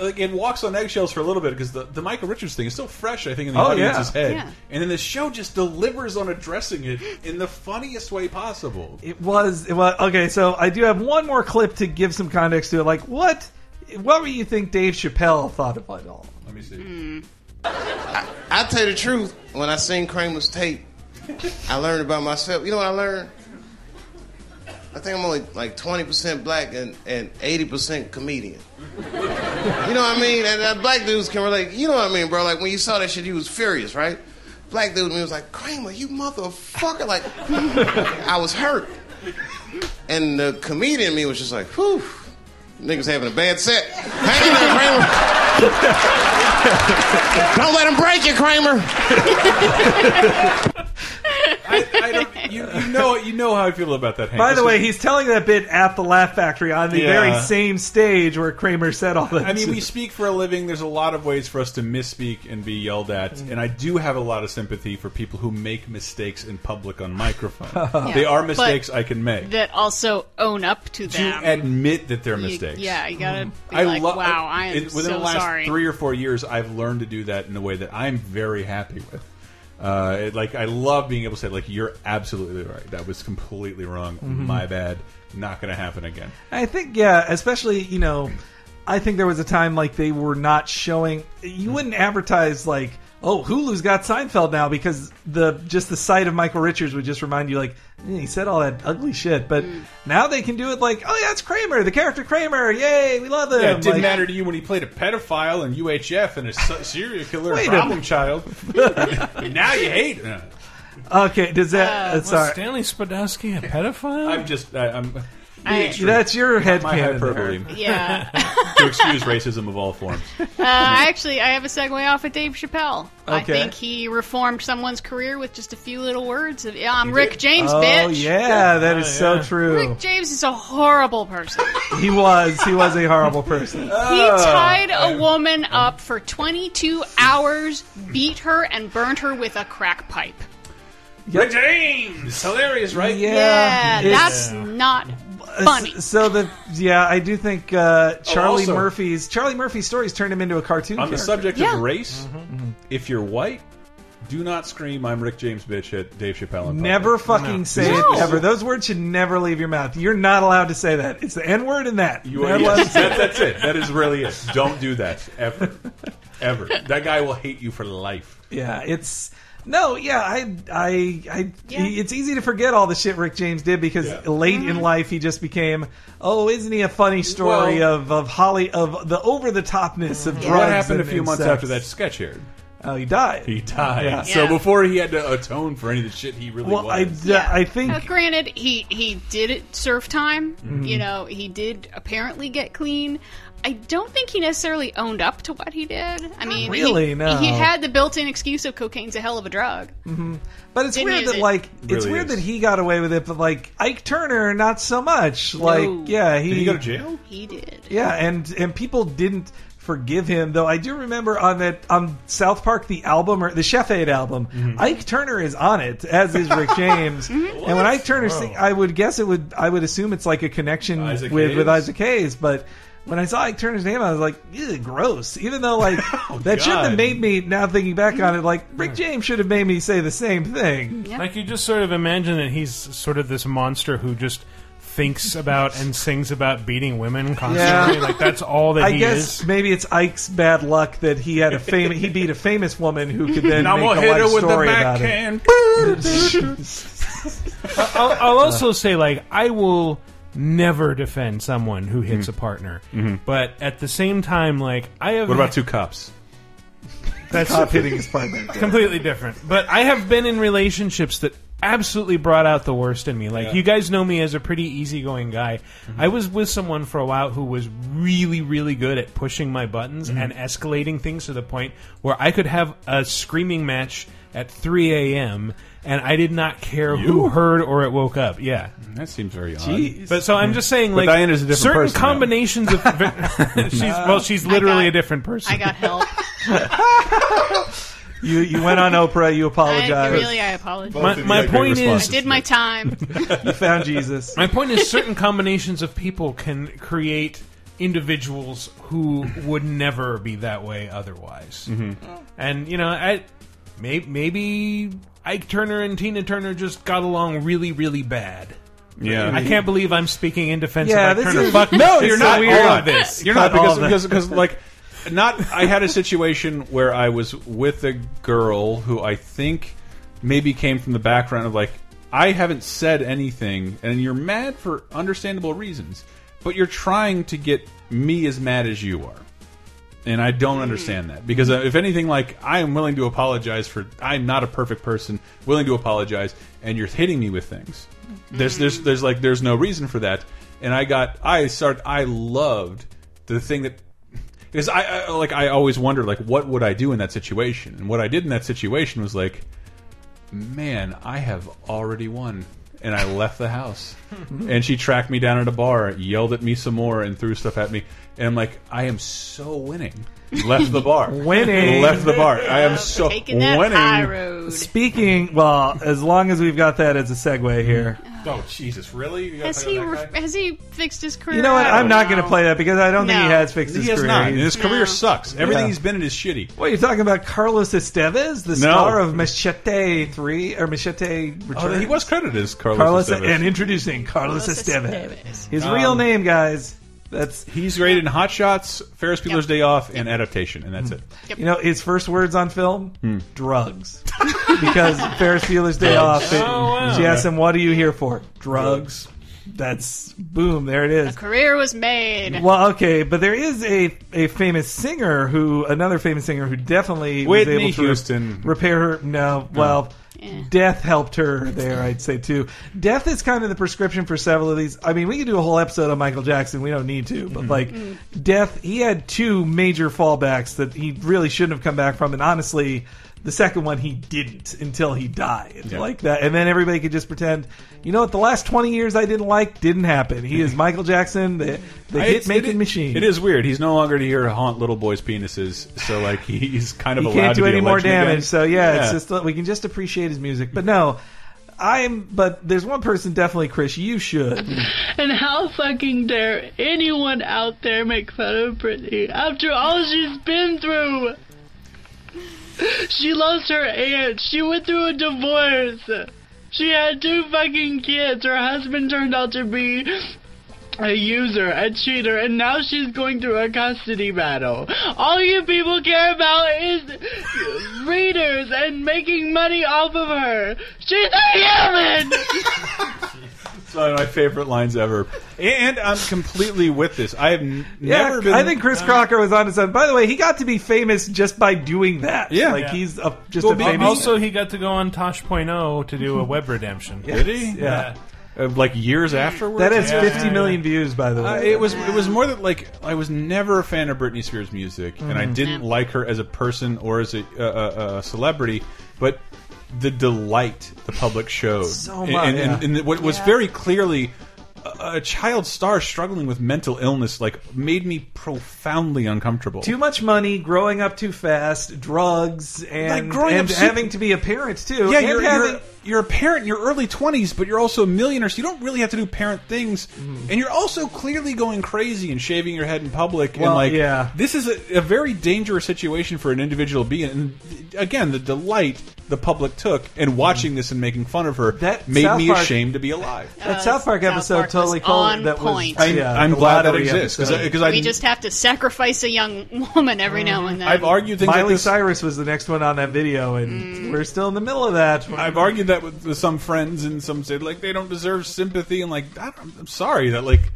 Like it walks on eggshells for a little bit because the, the Michael Richards thing is still fresh, I think, in the Oh, audience's yeah. head. Yeah. And then the show just delivers on addressing it in the funniest way possible. It was, it was okay. So I do have one more clip to give some context to it. Like, what, what do you think Dave Chappelle thought of it all? Let me see. Hmm. I tell you the truth, when I seen Kramer's tape, I learned about myself. You know what I learned? I think I'm only like 20% black and, and 80% comedian. You know what I mean? And black dudes can relate. You know what I mean, bro? Like when you saw that shit, you was furious, right? Black dude me was like, Kramer, you motherfucker. Like, I was hurt. And the comedian me was just like, whew, niggas having a bad set. Hang in there, Kramer. Don't let him break you, Kramer. I, I don't, you, you know you know how I feel about that. Hank. By the This way, is- he's telling that bit at the Laugh Factory on the Yeah. very same stage where Kramer said all that. I mean, we speak for a living. There's a lot of ways for us to misspeak and be yelled at, Mm. and I do have a lot of sympathy for people who make mistakes in public on microphone. Yeah. They are But mistakes I can make. that also own up to them. To admit that they're You- mistakes. yeah, you gotta be I like, lo- wow, I am it- within so the last sorry. three or four years, I've learned to do that in a way that I'm very happy with. Uh, it, like I love being able to say, like, you're absolutely right. That was completely wrong. Mhm. My bad. Not going to happen again. I think, yeah, especially, you know, I think there was a time like they were not showing. You wouldn't advertise like, oh, Hulu's got Seinfeld now because the just the sight of Michael Richards would just remind you like "Eh, he said all that ugly shit. But Mm. now they can do it like, oh yeah, it's Kramer, the character Kramer, yay, we love him. Yeah, it didn't Like, matter to you when he played a pedophile in UHF and a serial killer a problem minute. child. now you hate him. Okay, does that? uh, Was sorry, Stanley Spadowski a pedophile? I'm just, I, I'm. I- That's your My headcanon hyperbole. there. Yeah. to excuse racism of all forms. Uh, actually, I have a segue off of Dave Chappelle. I think he reformed someone's career with just a few little words of, yeah, I'm Rick James, oh bitch. yeah, that is so true. Rick James is a horrible person. He was, he was a horrible person. He tied a woman up for 22 hours, beat her, and burned her with a crack pipe. Rick James, hilarious, right? Yeah, it's- that's not funny. Uh, So the yeah, I do think uh, Charlie also- Murphy's Charlie Murphy's stories turned him into a cartoon. On the character. subject Yeah. of race, if you're white, do not scream "I'm Rick James, bitch" at Dave Chappelle. In public. Never fucking say No. it ever. Those words should never leave your mouth. You're not allowed to say that. It's the N word and that. You You're are, not allowed yes, say that, that's it. That is really it. Don't do that ever, ever. That guy will hate you for life. Yeah, it's no, yeah, I, I, I. It's easy to forget all the shit Rick James did because late in life he just became. Oh, isn't he a funny story Well- of of Holly of the over the topness of drugs? What happened and- a few and months sex. after that sketch aired? Oh, he died. He died. Yeah. So Yeah. before he had to atone for any of the shit he really Well, I, was. I think Now, granted, he he did it surf time. Mhm. You know, he did apparently get clean. I don't think he necessarily owned up to what he did. I mean, he- really, he, no. had the built-in excuse of cocaine's a hell of a drug. hmm But it's Didn't weird that it. like it's Really weird is. that he got away with it, but like Ike Turner, not so much. Like, No. yeah, he Did he go to jail? He did. Yeah, and and people didn't forgive him though. I do remember on that on South Park the album or the Chef Aid album, Mm-hmm. Ike Turner is on it, as is Rick James. and when Ike Turner sing, I would guess it would I would assume it's like a connection Isaac with with Isaac Hayes, but. When I saw Ike Turner's name, I was like, Ew, gross. Even though, like, oh, that shouldn't have made me, now thinking back on it, like, Rick James should have made me say the same thing. Like you just sort of imagine that he's sort of this monster who just thinks about and sings about beating women constantly. Like that's all that I he guess is. maybe it's Ike's bad luck that he had a famous he beat a famous woman who could then I'm make gonna a hit life her with the story about it. backhand. I'll, I'll also say like I will never defend someone who hits Mhm. a partner, Mhm. but at the same time, like I have. What about two cops? That's Cop hitting his partner. completely different. But I have been in relationships that absolutely brought out the worst in me. Like Yeah. you guys know me as a pretty easygoing guy. I was with someone for a while who was really, really good at pushing my buttons Mhm. and escalating things to the point where I could have a screaming match at 3 a.m. and I did not care who heard or it woke up. Yeah. That seems very odd. Jeez. But so I'm just saying, But like Diana's a different certain person now. combinations of she's well, she's literally a different person. I got help. You you went on Oprah. You I, apologized. really, I apologize. My, my point is, I did my time. you found Jesus. My point is, certain combinations of people can create individuals who would never be that way otherwise. Mm-hmm. And you know, I may, maybe Ike Turner and Tina Turner just got along really, really bad. Yeah. I can't believe I'm speaking in defense Yeah, of Ike this Turner. is- Fuck No, you're It's not. all You're of not. this. You're not because because because like not. I had a situation where I was with a girl who I think maybe came from the background of like I haven't said anything, and you're mad for understandable reasons, but you're trying to get me as mad as you are. And I don't understand that because uh, if anything, like I am willing to apologize for I'm not a perfect person, willing to apologize, and you're hitting me with things. There's there's there's like there's no reason for that, and I got I start I loved the thing that because I, I like I always wondered like what would I do in that situation, and what I did in that situation was like, man, I have already won. And I left the house. and she tracked me down at a bar, yelled at me some more, and threw stuff at me. And I'm like, I am so winning. Left the bar. Winning. Left the bar. I am so Taking that winning. high road. Speaking, well, as long as we've got that as a segue here. Oh Jesus! Really? You gotta Has play he with that guy? has he fixed his career? You know what? I I'm don't not going to know. play that because I don't think he No. has fixed his has career. not. He's- His career sucks. Everything Yeah. he's been in is shitty. What are you talking about? Carlos Estevez, the No. star of Machete Three or Machete Oh, he was credited as Carlos. Carlos Estevez. and introducing Carlos, Carlos Estevez. Estevez. His Um, real name, guys. That's He's great in Hot Shots, Ferris Bueller's Yep. Day Off, and Adaptation, and that's it. you know his first words on film: Hmm. drugs. because Ferris Bueller's Day Off. it- Oh, wow. She asked him, "What are you here for?" Drugs. That's boom. There it is. A career was made. Well, okay, but there is a a famous singer who another famous singer who definitely Whitney was able to Houston. repair her. No, well, Death helped her there. I'd say too. Death is kind of the prescription for several of these. I mean, we could do a whole episode on Michael Jackson. We don't need to, but mm-hmm. like mm-hmm. death, he had two major fallbacks that he really shouldn't have come back from, and honestly. The second one he didn't until he died, Yeah. like that, and then everybody could just pretend, you know what? The last twenty years I didn't like didn't happen. He is Michael Jackson, the, the hit making it- machine. It is weird. He's no longer here to haunt little boys' penises, so like he's kind of he allowed can't to do be any more damage. again. So yeah, it's just we can just appreciate his music. But no, I'm. But there's one person definitely, Chris. You should. And how fucking dare anyone out there make fun of Britney after all she's been through? She lost her aunt. She went through a divorce. She had two fucking kids. Her husband turned out to be a user, a cheater, and now she's going through a custody battle. All you people care about is readers and making money off of her. She's a human! It's one of my favorite lines ever, and I'm completely with this. I have n- Yeah, never been. I think Chris Crocker was on his own. By the way, he got to be famous just by doing that. Yeah. like Yeah. he's a, just Well, a be- famous. also, he got to go on Tosh.0 to do a web redemption. Did he? yeah. Uh, like years afterwards. That has Yeah, 50 yeah, million views, by the way. Uh, it was it was more that like I was never a fan of Britney Spears music, and I Mhm. didn't like her as a person or as a, a, a, a celebrity, but the delight the public showed, So and, much, and, and, yeah. and what was very clearly a, child star struggling with mental illness, like made me profoundly uncomfortable. Too much money, growing up too fast, drugs, and, Like, growing and up having to be a parent too. Yeah, and you're, having, you're you're a parent in your early twenties, but you're also a millionaire, so you don't really have to do parent things. Mm. And you're also clearly going crazy and shaving your head in public. Well, and like, yeah. this is a, a very dangerous situation for an individual to be in. And again, the delight the public took in watching this and making fun of her That made South me Park- ashamed to be alive. that South Park episode Park totally called on that point. was. I'm, yeah, I'm glad that exists episode. because I, we just have to sacrifice a young woman every now and then. I've argued things Miley like this. Cyrus was the next one on that video, and we're still in the middle of that. I've argued that with, with some friends, and some said like they don't deserve sympathy, and like I don't, I'm sorry that like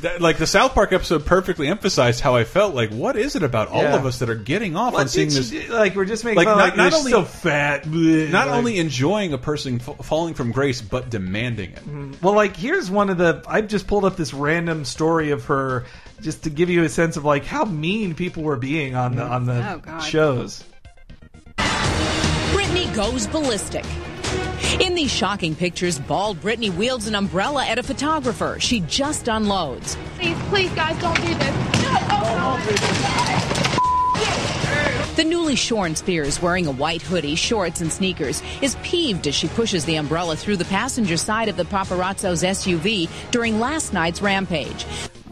that like the South Park episode perfectly emphasized how I felt. Like, what is it about all Yeah. of us that are getting off What on seeing this? do? Like we're just making Like, fun. not- like, not they're only- so fat. bleh, Not like- only enjoying a person f falling from grace, but demanding it. Mm-hmm. Well, like here's one of the. I've just pulled up this random story of her, just to give you a sense of like how mean people were being on the mm. on the Oh, God. shows. Britney goes ballistic. In these shocking pictures, bald Britney wields an umbrella at a photographer. She just unloads. Please, please, guys, don't do this. Oh, no! The newly shorn Spears, wearing a white hoodie, shorts, and sneakers, is peeved as she pushes the umbrella through the passenger side of the paparazzo's SUV during last night's rampage.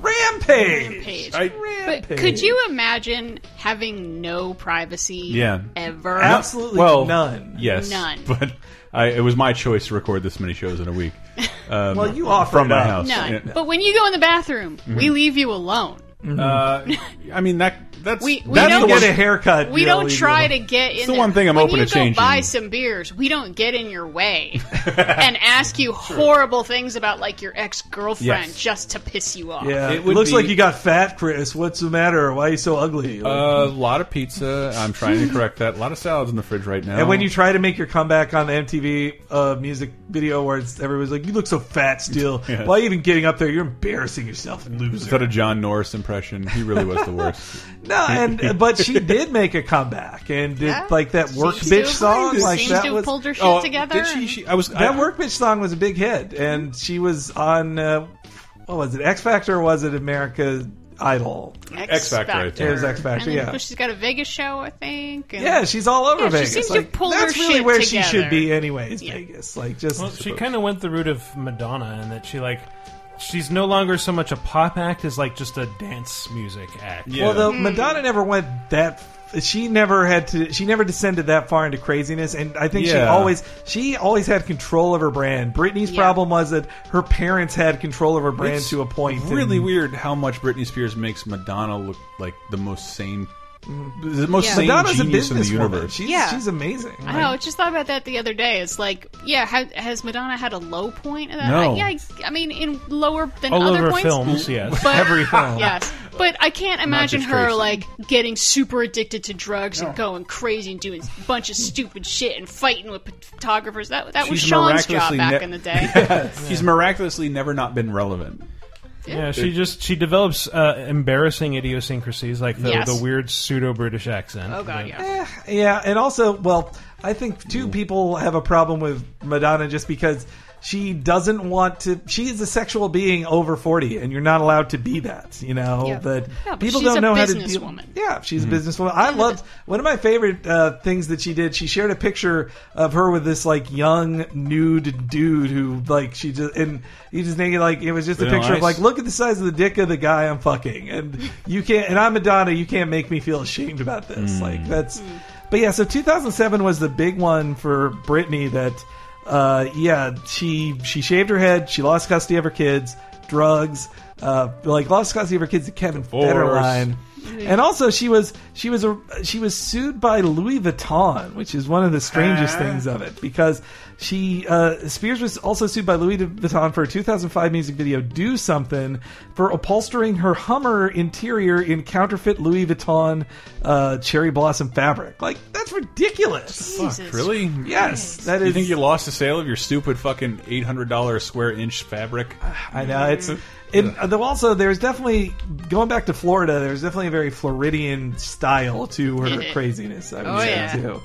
Rampage. I, But could you imagine having no privacy yeah, ever? Absolutely well, none. Yes, None. But I, it was my choice to record this many shows in a week. Um, Well, you offered from it my house. None. Yeah. But when you go in the bathroom, we leave you alone. Uh, I mean that that's we, we that's don't the one- get a haircut. We don't know, try you- to get in. It's the one thing I'm when open you to go changing. Buy some beers. We don't get in your way and ask you horrible things about like your ex girlfriend Yes. just to piss you off. Yeah, It it, looks be- like you got fat, Chris. What's the matter? Why are you so ugly? a lot of pizza. I'm trying to correct that. A lot of salads in the fridge right now. and when you try to make your comeback on the MTV uh, music video, where it's, everybody's like, "You look so fat still. Yeah. Why even getting up there? You're embarrassing yourself, is loser." that a John Norris impression? He really was the worst. No, and but she did make a comeback and did Yeah. like that work Seems to bitch have- song. Like seems that was pulled her shit Oh, together. did she? she I was that I, work bitch song was a big hit, and she was on uh, what was it? X Factor or was it America Idol? X Factor, I think. It was X Factor, And then, yeah. She's got a Vegas show, I think. and- Yeah, she's all over Yeah, she Vegas. seems like, have pulled that's her really shit where together. she should be, anyways. Yeah. Vegas, like just Well, she kind of went the route of Madonna, and that she like she's no longer so much a pop act as like just a dance music act. Well, Hmm. though Madonna never went that. She never had to. She never descended that far into craziness, and I think she Yeah. always she always had control of her brand. Britney's Yeah. problem was that her parents had control of her brand It's to a point. It's really and- weird how much Britney Spears makes Madonna look like the most sane, the most Yeah. sane Madonna's a genius in the businesswoman. universe. She's Yeah. she's amazing. I know. I just thought about that the other day. It's like, yeah, ha- has Madonna had a low point? Of that? No. I, yeah, I, I mean, in lower than All other over points. films, mm-hmm. yes. But, Every film. Yes, but I can't imagine just her Tracy. like getting super addicted to drugs and going crazy and doing a bunch of stupid shit and fighting with photographers. That that was She's Sean's job miraculously back ne- in the day. She's miraculously never not been relevant. Yeah, she just she develops uh, embarrassing idiosyncrasies like the, Yes. the weird pseudo British accent. oh god, that- yeah. Yeah, and also, well, I think two people have a problem with Madonna just because she doesn't want to. She is a sexual being over forty, and you're not allowed to be that. You know, Yeah. but Yeah, but people she's don't know how to deal. businesswoman. Yeah, she's a businesswoman. I loved one of my favorite uh, things that she did. She shared a picture of her with this like young nude dude who like she just and he just naked like it was just a Vanilla picture of like look at the size of the dick of the guy I'm fucking, and you can't. And I'm Madonna. You can't make me feel ashamed about this. Like that's. Mm. But yeah, so 2007 was the big one for Britney. That, uh, yeah, she she shaved her head. She lost custody of her kids. Drugs, uh, like lost custody of her kids to Kevin Federline. And also, she was she was a she was sued by Louis Vuitton, which is one of the strangest things of it because she uh, Spears was also sued by Louis Vuitton for a 2005 music video "Do Something" for upholstering her Hummer interior in counterfeit Louis Vuitton uh, cherry blossom fabric. Like that's ridiculous. Jesus Really? Yes, that You think you lost the sale of your stupid fucking eight hundred dollar square inch fabric? I know it's. And uh, though also, there's definitely going back to Florida. There's definitely a very Floridian style to her craziness. I would Oh, say yeah. too.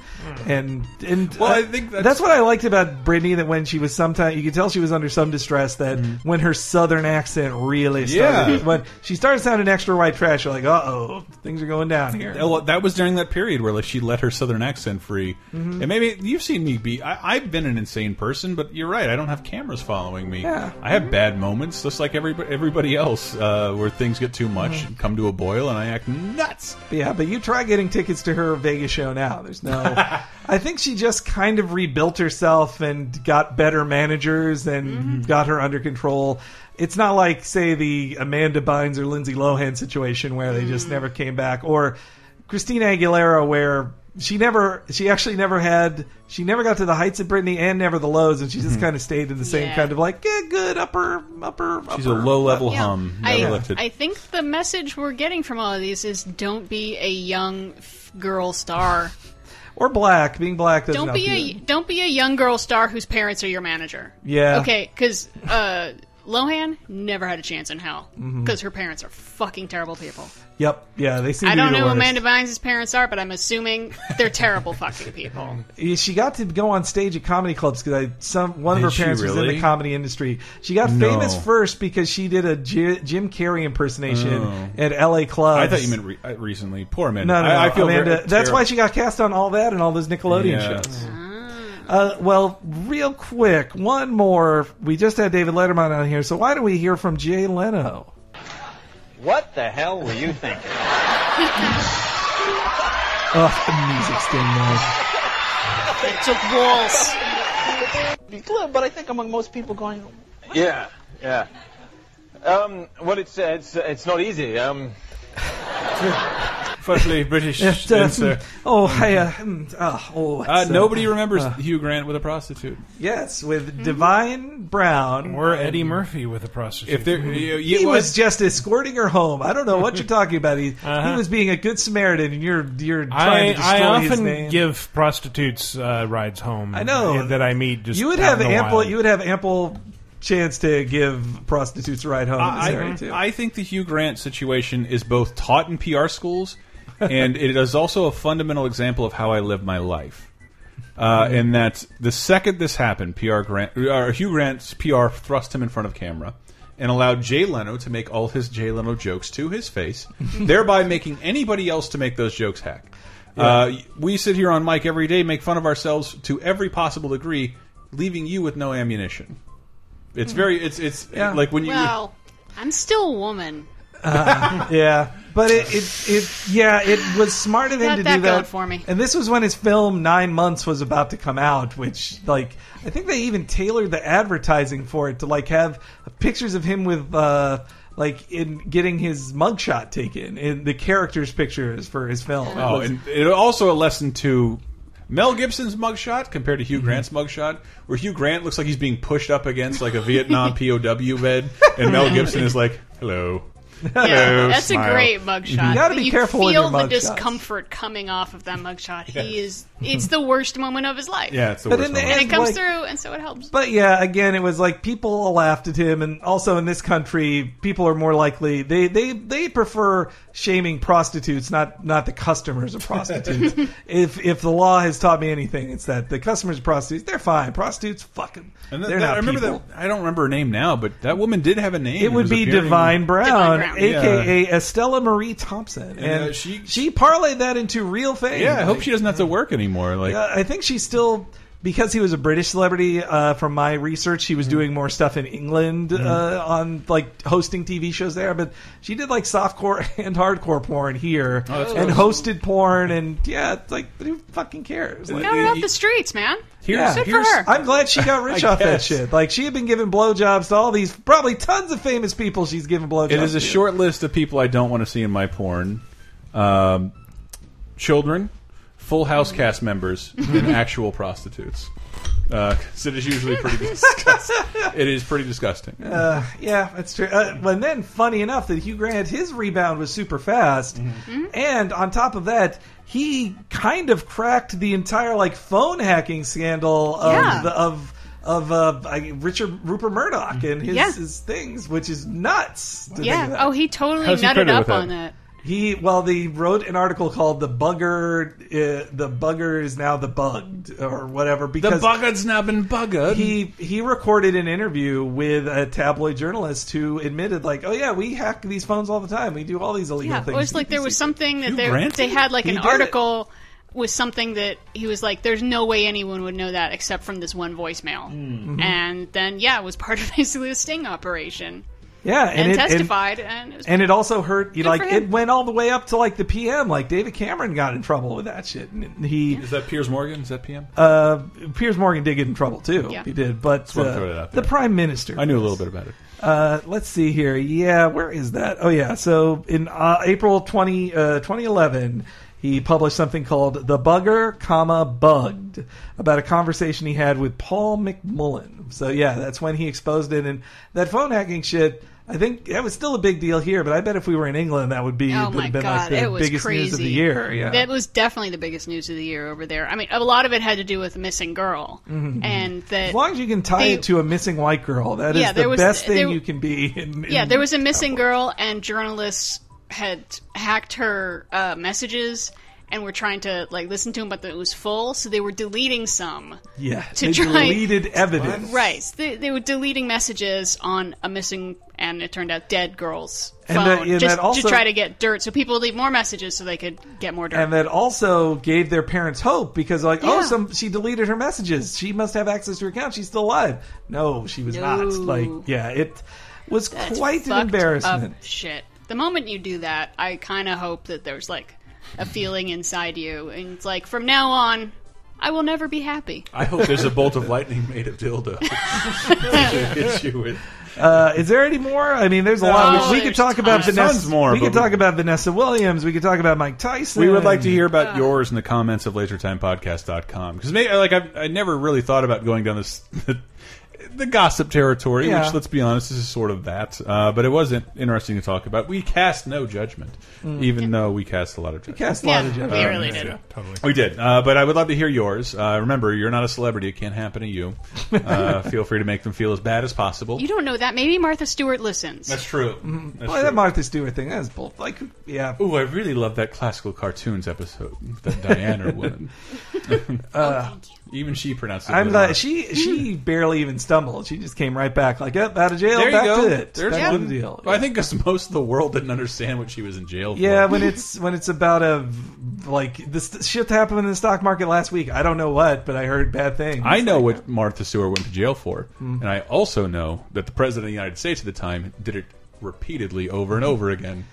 And and Well, uh, I think that's- that's what I liked about Britney. That when she was sometimes you could tell she was under some distress. That when her southern accent really started, Yeah. when she started sounding extra white trash, you're like, uh oh, things are going down here. Well, that was during that period where like, she let her southern accent free. Mm-hmm. And maybe you've seen me be. I, I've been an insane person, but you're right. I don't have cameras following me. Yeah. I have bad moments, just like everybody, everybody else, uh, where things get too much, Mm-hmm. and come to a boil, and I act nuts. Yeah, but you try getting tickets to her Vegas show now. There's no. I think she just kind of rebuilt herself and got better managers and got her under control. It's not like, say, the Amanda Bynes or Lindsay Lohan situation where they just never came back, or Christina Aguilera where she never, she actually never had, she never got to the heights of Britney and never the lows, and she just kind of stayed in the same Yeah. kind of like, yeah, good upper, upper. Upper. She's a low level Yeah. hum, never I, lifted. I think the message we're getting from all of these is don't be a young f- girl star. or black. Being black doesn't Don't help be a you. don't be a young girl star whose parents are your manager. Yeah. Okay, because uh, Lohan never had a chance in hell Mm-hmm. because her parents are fucking terrible people. Yep. Yeah, they seem I to don't the know who. Amanda Bynes' parents are, but I'm assuming they're terrible fucking people. She got to go on stage at comedy clubs because some one of Did her she parents was in the comedy industry. She got No. famous first because she did a J- Jim Carrey impersonation Oh. at L.A. clubs. I thought you meant re uh, recently. Poor Amanda. no, no, no. I, I feel Amanda. very, that's terrible. why she got cast on all that and all those Nickelodeon Yeah. shows. Uh, well, real quick, one more. We just had David Letterman on here, so why don't we hear from Jay Leno? What the hell were you thinking? Oh, the music sting though. It took walls. But I think among most people going. Yeah, yeah. Um, well, it's uh, it's it's not easy. Um, Firstly, British Yes, uh, censor. oh, hey, uh, mm, uh, oh, Uh, it's, nobody remembers uh, Hugh Grant with a prostitute. Yes, with Divine Brown. Or Eddie Murphy with a prostitute. If there, he was just escorting her home. I don't know what you're talking about. He, Uh-huh. he was being a good Samaritan, and you're you're I, trying to destroy I his often name. give prostitutes uh, rides home. I know that I meet. Just you would out have in the ample. wild. You would have ample chance to give prostitutes a ride home I, too. I think the Hugh Grant situation is both taught in PR schools, and it is also a fundamental example of how I live my life. Uh, in that the second this happened, PR Grant, or Hugh Grant's PR thrust him in front of camera and allowed Jay Leno to make all his Jay Leno jokes to his face, thereby making anybody else to make those jokes hack. Uh, we sit here on mic every day, make fun of ourselves to every possible degree, leaving you with no ammunition. It's very, it's it's Yeah. like when you. Well, I'm still a woman. Uh, yeah, but it, it, it, yeah, it was smart of him Got to that do going that for me. And this was when his film Nine Months was about to come out, which, like, I think they even tailored the advertising for it to like have pictures of him with, uh, like, in getting his mugshot taken, in the characters' pictures for his film. It Oh, was- and it also a lesson to Mel Gibson's mugshot compared to Hugh mm-hmm. Grant's mugshot, where Hugh Grant looks like he's being pushed up against like a Vietnam POW bed, and Mel Gibson is like, "Hello." Yeah, Hello, that's smile. a great mugshot. You gotta be you careful with feel your the mugshots. discomfort coming off of that mugshot. He is. It's the worst moment of his life. Yeah, it's the But worst in the moment. and it comes like- through, and so it helps. But yeah, again, it was like people laughed at him, and also in this country, people are more likely they they they prefer shaming prostitutes, not not the customers of prostitutes. if if the law has taught me anything, it's that the customers of prostitutes they're fine. Prostitutes, fucking, And th- they're that- not I remember people. that. I don't remember her name now, but that woman did have a name. It would was be appearing- Divine Brown, Brown. aka Estella Marie Thompson, and, And, uh, she- she parlayed that into real fame. Yeah, I hope Like, she doesn't have to work anymore. Like, uh, I think she's still because he was a British celebrity. Uh, from my research, he was doing more stuff in England uh, on like hosting TV shows there. But she did like softcore and hardcore porn here, Oh, and cool. hosted porn, and yeah, it's like who fucking cares? Like, Got her off the streets, man. yeah, Good for her. I'm glad she got rich I off that shit. Like she had been giving blowjobs to all these probably tons of famous people. She's giving blowjobs. it is a to. short list of people I don't want to see in my porn: um, children, Full House cast members, and actual prostitutes. Uh, 'cause it is usually pretty disgusting. it is pretty disgusting. Uh, yeah, that's true. Uh, and then, funny enough, that Hugh Grant, his rebound was super fast, Mm-hmm. and on top of that, he kind of cracked the entire like phone hacking scandal of Yeah. the, of of uh, I- Richard Rupert Murdoch and his, Yeah. his things, which is nuts. to think of Yeah. that. Oh, he totally How's he nutted credited up with on that? That. He well, they wrote an article called "The Bugger." Uh, the bugger is now the bugged or whatever because The because buggered's now been buggered. he he recorded an interview with a tabloid journalist who admitted like, oh yeah, we hack these phones all the time. We do all these illegal Yeah, things. it was like there was something that they, they had like He an did it. article with something that he was like, "There's no way anyone would know that except from this one voicemail." Mm-hmm. And then yeah, it was part of basically the sting operation, yeah, and, it, testified, and, it was And, it also hurt. You like it went all the way up to like the PM. Like David Cameron got in trouble with that shit. And he, is that Piers Morgan? Is that PM? uh, Piers Morgan did get in trouble too. Yeah. He did, but uh, throw the. Prime Minister. I knew a little bit about it. Uh, let's see here. Yeah, where is that? Oh, yeah. So in uh, April 20, uh, 2011, he published something called "The Bugger, comma Bugged" about a conversation he had with Paul McMullen. So yeah, that's when he exposed it. And that phone hacking shit, I think that was still a big deal here. But I bet if we were in England, that would be Oh would my have been god, like the it was biggest crazy. news of the year. Yeah. that was definitely the biggest news of the year over there. I mean, a lot of it had to do with a missing girl, Mhm. and that as long as you can tie they- it to a missing white girl, that is Yeah, the was- best thing there- you can be. In, in yeah, there was a missing girl, and journalists had hacked her uh, messages and we were trying to like listen to them, but it was full, so they were deleting some. yeah. to they try- deleted evidence. Right, so they, they were deleting messages on a missing, and it turned out dead girl's And phone, that- and just that also- to try to get dirt. So people would leave more messages so they could get more dirt. and that also gave their parents hope because like oh some she deleted her messages she must have access to her account she's still alive no she was not like yeah it was That's quite an embarrassment up shit. The moment you do that, I kind of hope that there's like a feeling inside you, and it's like from now on, I will never be happy. I hope there's a bolt of lightning made of dildo. to hit you with. Uh, is there any more? I mean, there's a lot. there's We, we could talk about tons. Vanessa. Tons more, we could but we- talk about Vanessa Williams. We could talk about Mike Tyson. We would like to hear about yours in the comments of lasertimepodcast.com because like I, I never really thought about going down this the gossip territory, Yeah. which let's be honest, this is sort of that. Uh, but it wasn't interesting to talk about. We cast no judgment, Mm. even though we cast a lot of judgment. cast a lot of judgment. we really did. Yeah, totally. We did, uh, but I would love to hear yours. Uh, remember, you're not a celebrity; it can't happen to you. Uh, feel free to make them feel as bad as possible. You don't know that. Maybe Martha Stewart listens. That's true. That's Boy, true. that Martha Stewart thing. That's bull. Like, yeah. Ooh, I really love that classical cartoons episode, that Diana woman. Uh, Even she pronounced it. I'm with glad she she barely even stumbled. She just came right back, like, yep, out of jail, There you back go. to it. There's back to the deal. Well, I think because most of the world didn't understand what she was in jail for. Yeah, when it's when it's about a like this shit happened in the stock market last week. I don't know what, but I heard bad things. I know what Martha Stewart went to jail for, Hmm. and I also know that the president of the United States at the time did it repeatedly over and over again.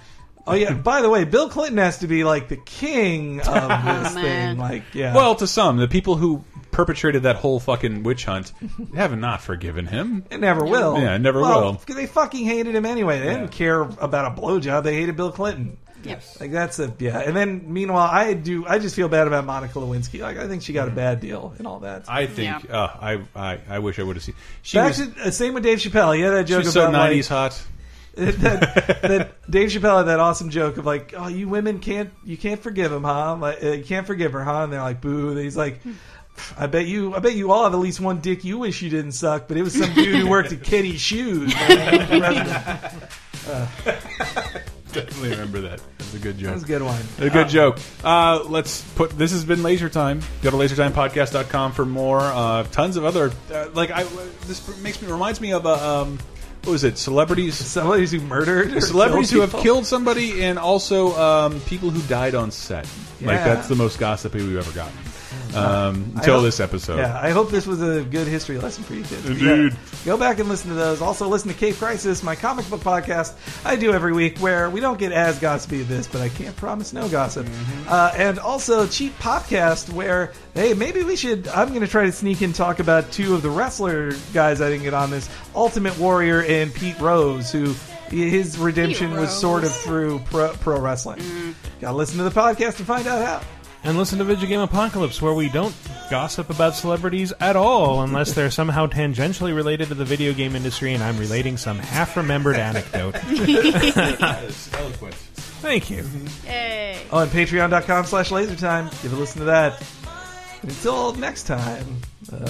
Oh yeah. By the way, Bill Clinton has to be like the king of this thing. Like, yeah. Well, to some, the people who perpetrated that whole fucking witch hunt have not forgiven him. It never will. Yeah, it never Well, will. Because they fucking hated him anyway. They didn't care about a blowjob. They hated Bill Clinton. Yes. Like that's a yeah. And then meanwhile, I do. I just feel bad about Monica Lewinsky. Like I think she got a bad deal and all that. I think. Uh, I, I I wish I would have seen. She Back was. to, uh, same with Dave Chappelle. He had that She joke was so about like, 90s hot. That, that Dave Chappelle had that awesome joke of like, oh, you women can't you can't forgive him, huh? Like, uh, you can't forgive her, huh? And they're like, boo. And he's like. I bet you, I bet you all have at least one dick you wish you didn't suck, but it was some dude who worked at Kitty's Shoes. Uh, Definitely remember that. That's a good joke. That was a good one. A good Uh, joke. Uh, let's put. This has been Laser Time. Go to lasertimepodcast.com for more. Uh, tons of other. Uh, like I. This makes me reminds me of uh, um. What was it? Celebrities. Celebrities who murdered. Celebrities who have killed somebody, and also um, people who died on set. Like that's the most gossipy we've ever gotten. Um, until hope- this episode. Yeah, I hope this was a good history lesson for you kids. Indeed. Yeah. Go back and listen to those. Also, listen to Cape Crisis, my comic book podcast I do every week, where we don't get as gossipy as this, but I can't promise no gossip. Mm-hmm. Uh, and also Cheap Podcast, where hey, maybe we should. I'm going to try to sneak in talk about two of the wrestler guys I didn't get on this: Ultimate Warrior and Pete Rose, who. His redemption was sort of through pro, pro wrestling. Gotta listen to the podcast to find out how. And listen to Video Game Apocalypse, where we don't gossip about celebrities at all unless they're somehow tangentially related to the video game industry and I'm relating some half remembered anecdote. Eloquent. Thank you. Yay. Oh, and patreon.com slash lasertime. Give a listen to that. And until next time, uh,